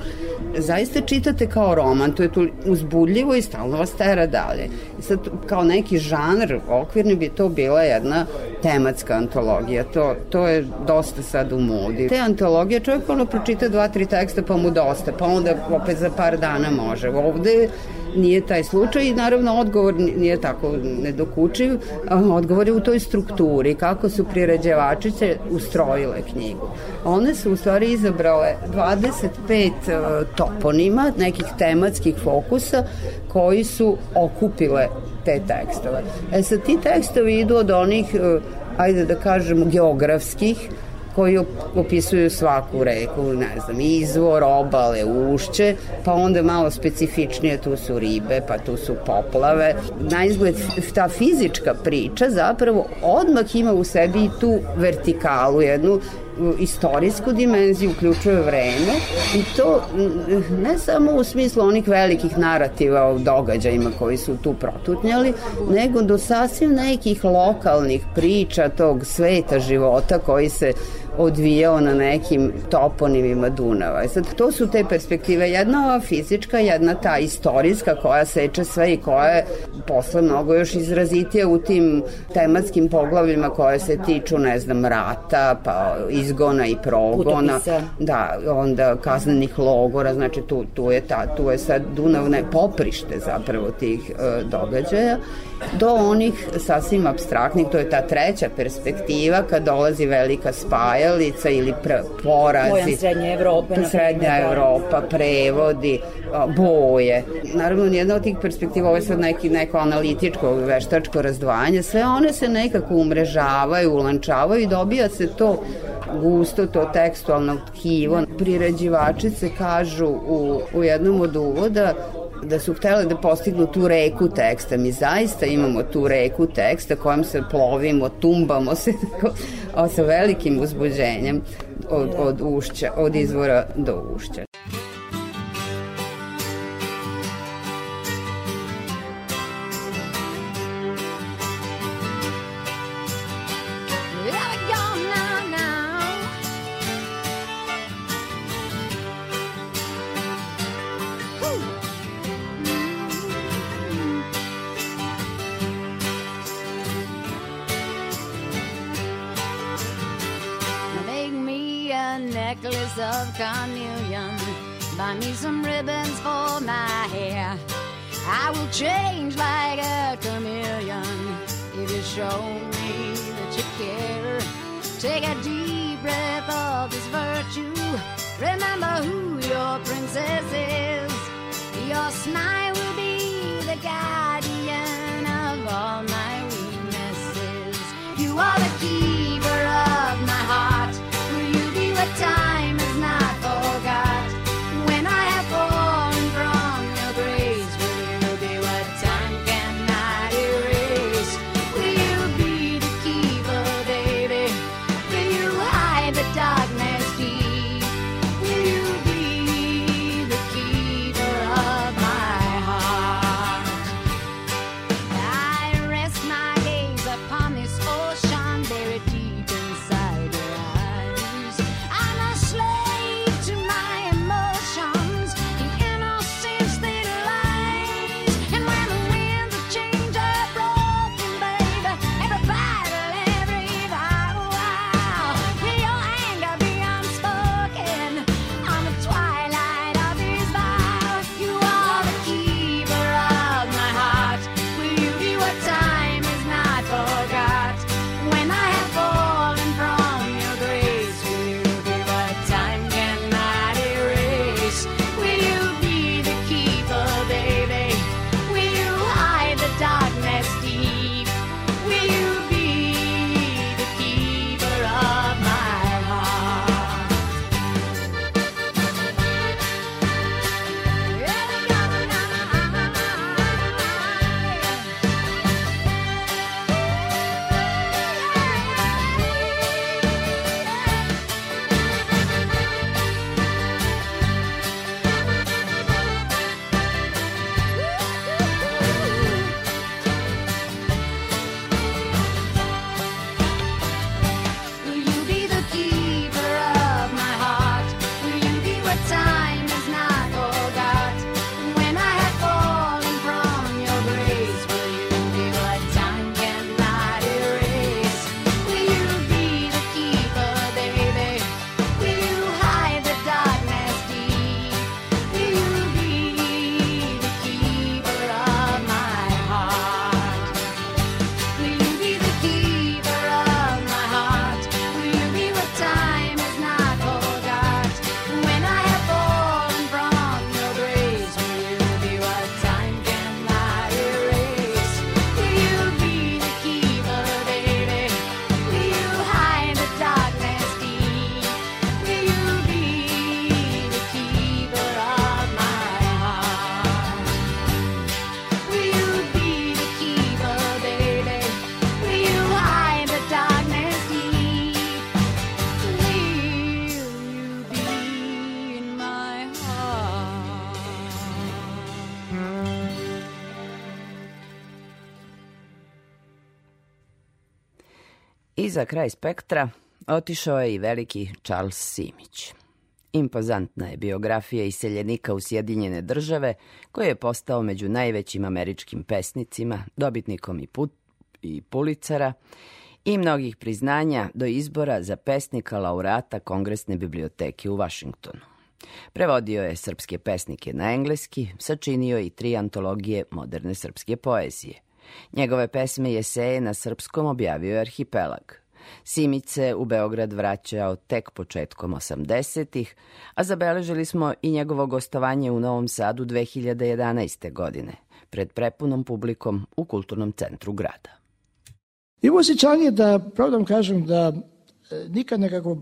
Speaker 18: zaista čitate kao roman, to je tu uzbudljivo i stalno vas tera dalje. I sad kao neki žanr okvirni bi to bila jedna tematska antologija, to, to je dosta sad u modi. Te antologije čovjek ono pročita dva, tri teksta pa mu dosta, pa onda opet za par dana može. Ovde nije taj slučaj i naravno odgovor nije tako nedokučiv, odgovor je u toj strukturi, kako su priređevačice ustrojile knjigu. One su u stvari izabrale 25 e, toponima, nekih tematskih fokusa koji su okupile te tekstove. E sad ti tekstovi idu od onih, e, ajde da kažemo, geografskih, koji op- opisuju svaku reku, ne znam, izvor, obale, ušće, pa onda malo specifičnije tu su ribe, pa tu su poplave. Na izgled ta fizička priča zapravo odmah ima u sebi tu vertikalu, jednu istorijsku dimenziju, uključuje vreme i to ne samo u smislu onih velikih narativa o događajima koji su tu protutnjali, nego do sasvim nekih lokalnih priča tog sveta života koji se odvijao na nekim toponimima Dunava. I sad, to su te perspektive. Jedna ova fizička, jedna ta istorijska koja seče sve i koja je posle mnogo još izrazitija u tim tematskim poglavljima koje se tiču, ne znam, rata, pa izgona i progona.
Speaker 12: Putopisa.
Speaker 18: Da, onda kaznenih logora, znači tu, tu, je, ta, tu je sad Dunavne poprište zapravo tih e, događaja do onih sasvim abstraktnih, to je ta treća perspektiva kad dolazi velika spajalica ili pre, porazi.
Speaker 12: Pojam Srednje Evrope,
Speaker 18: Srednja. Evropa, prevodi, boje. Naravno, nijedna od tih perspektiva, ovo je sad neki, neko analitičko, veštačko razdvajanje, sve one se nekako umrežavaju, ulančavaju i dobija se to gusto, to tekstualno tkivo. Priređivačice kažu u, u jednom od uvoda da su htele da postignu tu reku teksta. Mi zaista imamo tu reku teksta kojom se plovimo, tumbamo se tako, a sa velikim uzbuđenjem od, od ušća, od izvora do ušća.
Speaker 2: Za kraj spektra otišao je i veliki Charles Simić. Impozantna je biografija iseljenika u Sjedinjene države, koji je postao među najvećim američkim pesnicima, dobitnikom i, put, i Pulicera i mnogih priznanja do izbora za pesnika laureata Kongresne biblioteke u Vašingtonu. Prevodio je srpske pesnike na engleski, sačinio i tri antologije moderne srpske poezije. Njegove pesme i eseje na srpskom objavio je Arhipelag – Simić se u Beograd vraćao tek početkom 80-ih, a zabeležili smo i njegovo gostovanje u Novom Sadu 2011. godine, pred prepunom publikom u Kulturnom centru grada.
Speaker 19: Imam osjećanje da, pravdom kažem, da e, nikad nekako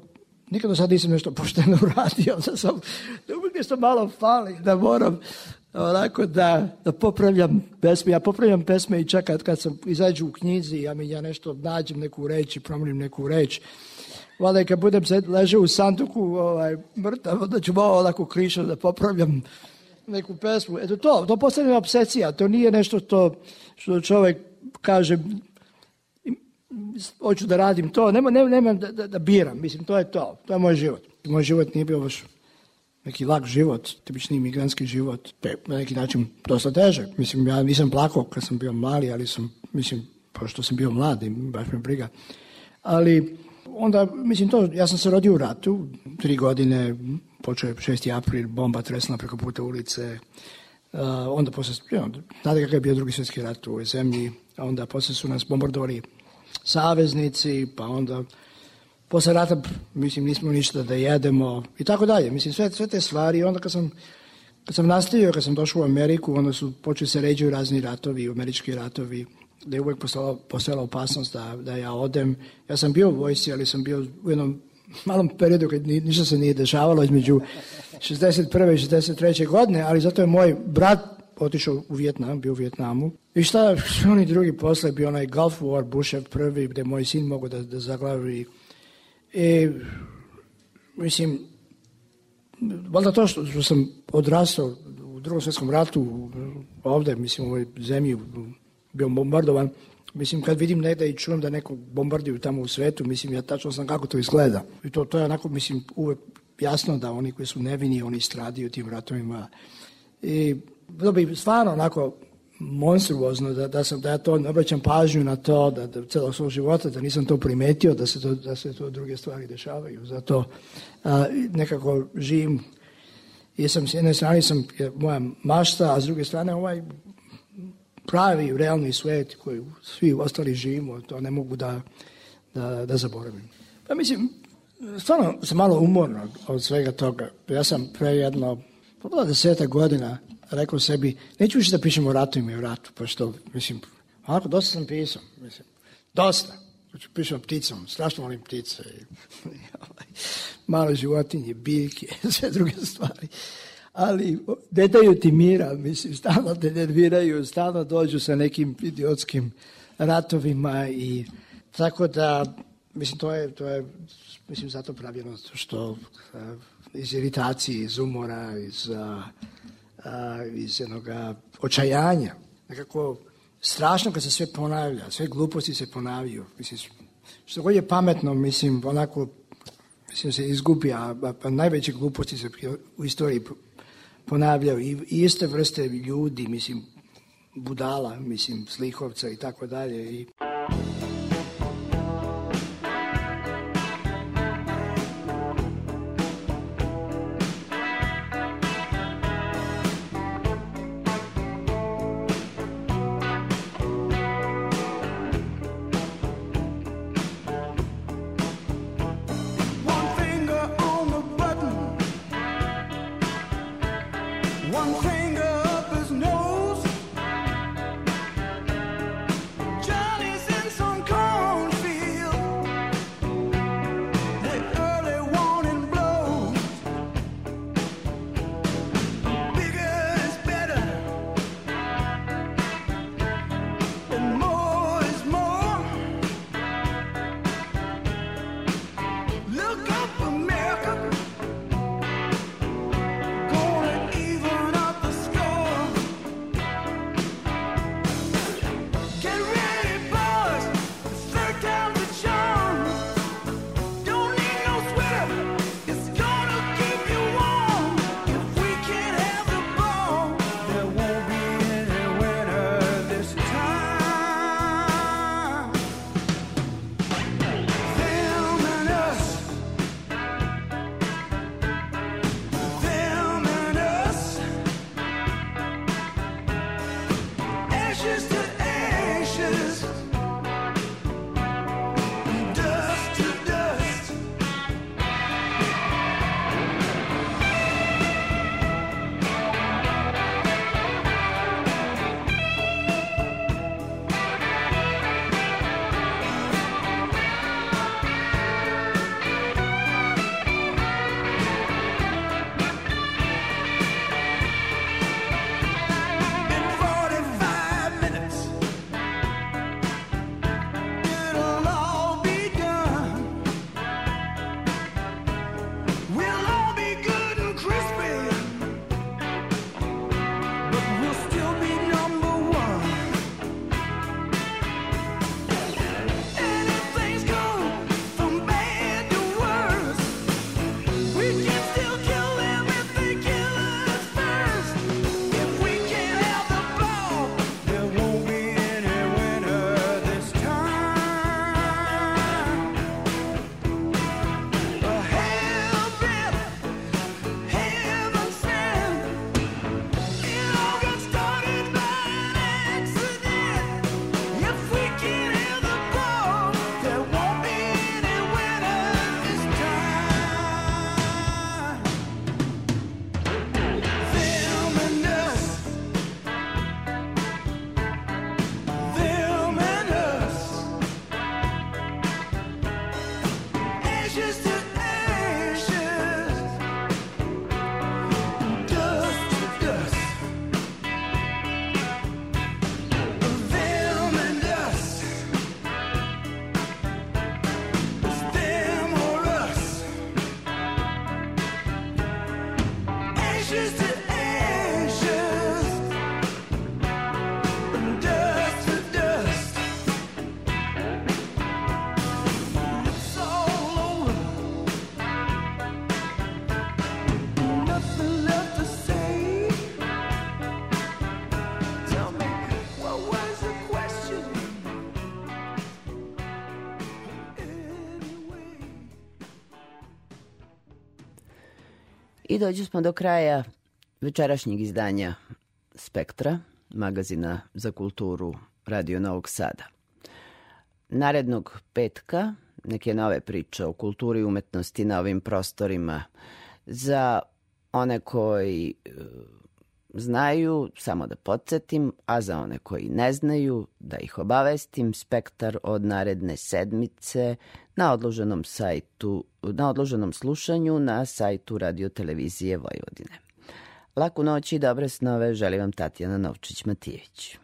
Speaker 19: nikad do sad nisam nešto pošteno uradio, da sam, da uvijek nešto malo fali, da moram onako da, da popravljam pesme. Ja popravljam pesme i čak kad, sam izađu u knjizi, ja, mi, ja nešto nađem neku reč i promenim neku reč. Valjda i kad budem sed, ležao u sanduku ovaj, mrtav, onda ću malo onako krišo da popravljam neku pesmu. Eto to, to postane obsesija. To nije nešto što, što čovek kaže hoću da radim to. Nema, nema, nema da, da, da biram. Mislim, to je to. To je moj život. Moj život nije bio baš neki lak život, tipični imigrantski život, pe, na neki način dosta težak. Mislim, ja nisam plakao kad sam bio mali, ali sam, mislim, pošto sam bio mlad i baš me briga. Ali onda, mislim, to, ja sam se rodio u ratu, tri godine, počeo je 6. april, bomba tresla preko puta ulice, uh, onda posle, know, znate kakav je bio drugi svjetski rat u ovoj zemlji, a onda posle su nas bombardovali saveznici, pa onda posle rata, mislim, nismo ništa da jedemo i tako dalje. Mislim, sve, sve te stvari. Onda kad sam, kad sam nastavio, kad sam došao u Ameriku, onda su počeli se ređuju razni ratovi, američki ratovi, da je uvek postala, postala opasnost da, da ja odem. Ja sam bio u vojsi, ali sam bio u jednom malom periodu kad ništa se nije dešavalo između 61. i 63. godine, ali zato je moj brat otišao u Vjetnam, bio u Vjetnamu. I šta, oni drugi posle bio onaj Gulf War, Bushev prvi, gde moj sin mogu da, da zaglavi I, mislim, valjda to što, što sam odrastao u drugom svjetskom ratu ovde, mislim, u ovoj zemlji bio bombardovan, mislim, kad vidim negde i čujem da neko bombarduju tamo u svetu, mislim, ja tačno znam kako to izgleda. I to, to je onako, mislim, uvek jasno da oni koji su nevini, oni stradiju tim ratovima. I bilo bi stvarno onako monstruozno da, da, sam, da ja to ne obraćam pažnju na to da, da celog svog života, da nisam to primetio, da se to, da se to druge stvari dešavaju. Zato a, nekako živim i sam s jedne strane sam moja mašta, a s druge strane ovaj pravi, realni svet koji svi ostali živimo, to ne mogu da, da, da zaboravim. Pa mislim, stvarno sam malo umorno od svega toga. Ja sam pre jedno, pa deseta godina rekao sebi, neću više da pišem o ratu i o ratu, pa što, mislim, onako, dosta sam pisao, mislim, dosta. Znači, pišem pticom, strašno volim ptice, i, male životinje, biljke, sve druge stvari. Ali ne daju ti mira, mislim, stalno te nerviraju, stalno dođu sa nekim idiotskim ratovima i tako da, mislim, to je, to je mislim, zato pravljeno što uh, iz iritacije, iz umora, iz uh, a, iz jednog očajanja. Nekako strašno kad se sve ponavlja, sve gluposti se ponavljaju. Mislim, što god je pametno, mislim, onako mislim, se izgubi, a, a, a najveće gluposti se u istoriji ponavljaju. I, i iste vrste ljudi, mislim, budala, mislim, slihovca i tako dalje. I...
Speaker 2: I dođu smo do kraja večerašnjeg izdanja Spektra, magazina za kulturu Radio Novog Sada. Narednog petka neke nove priče o kulturi i umetnosti na ovim prostorima za one koji e, znaju, samo da podsjetim, a za one koji ne znaju, da ih obavestim, spektar od naredne sedmice na odloženom sajtu, na odloženom slušanju na sajtu Radio Televizije Vojvodine. Laku noć i dobre snove želim vam Tatjana Novčić-Matijević.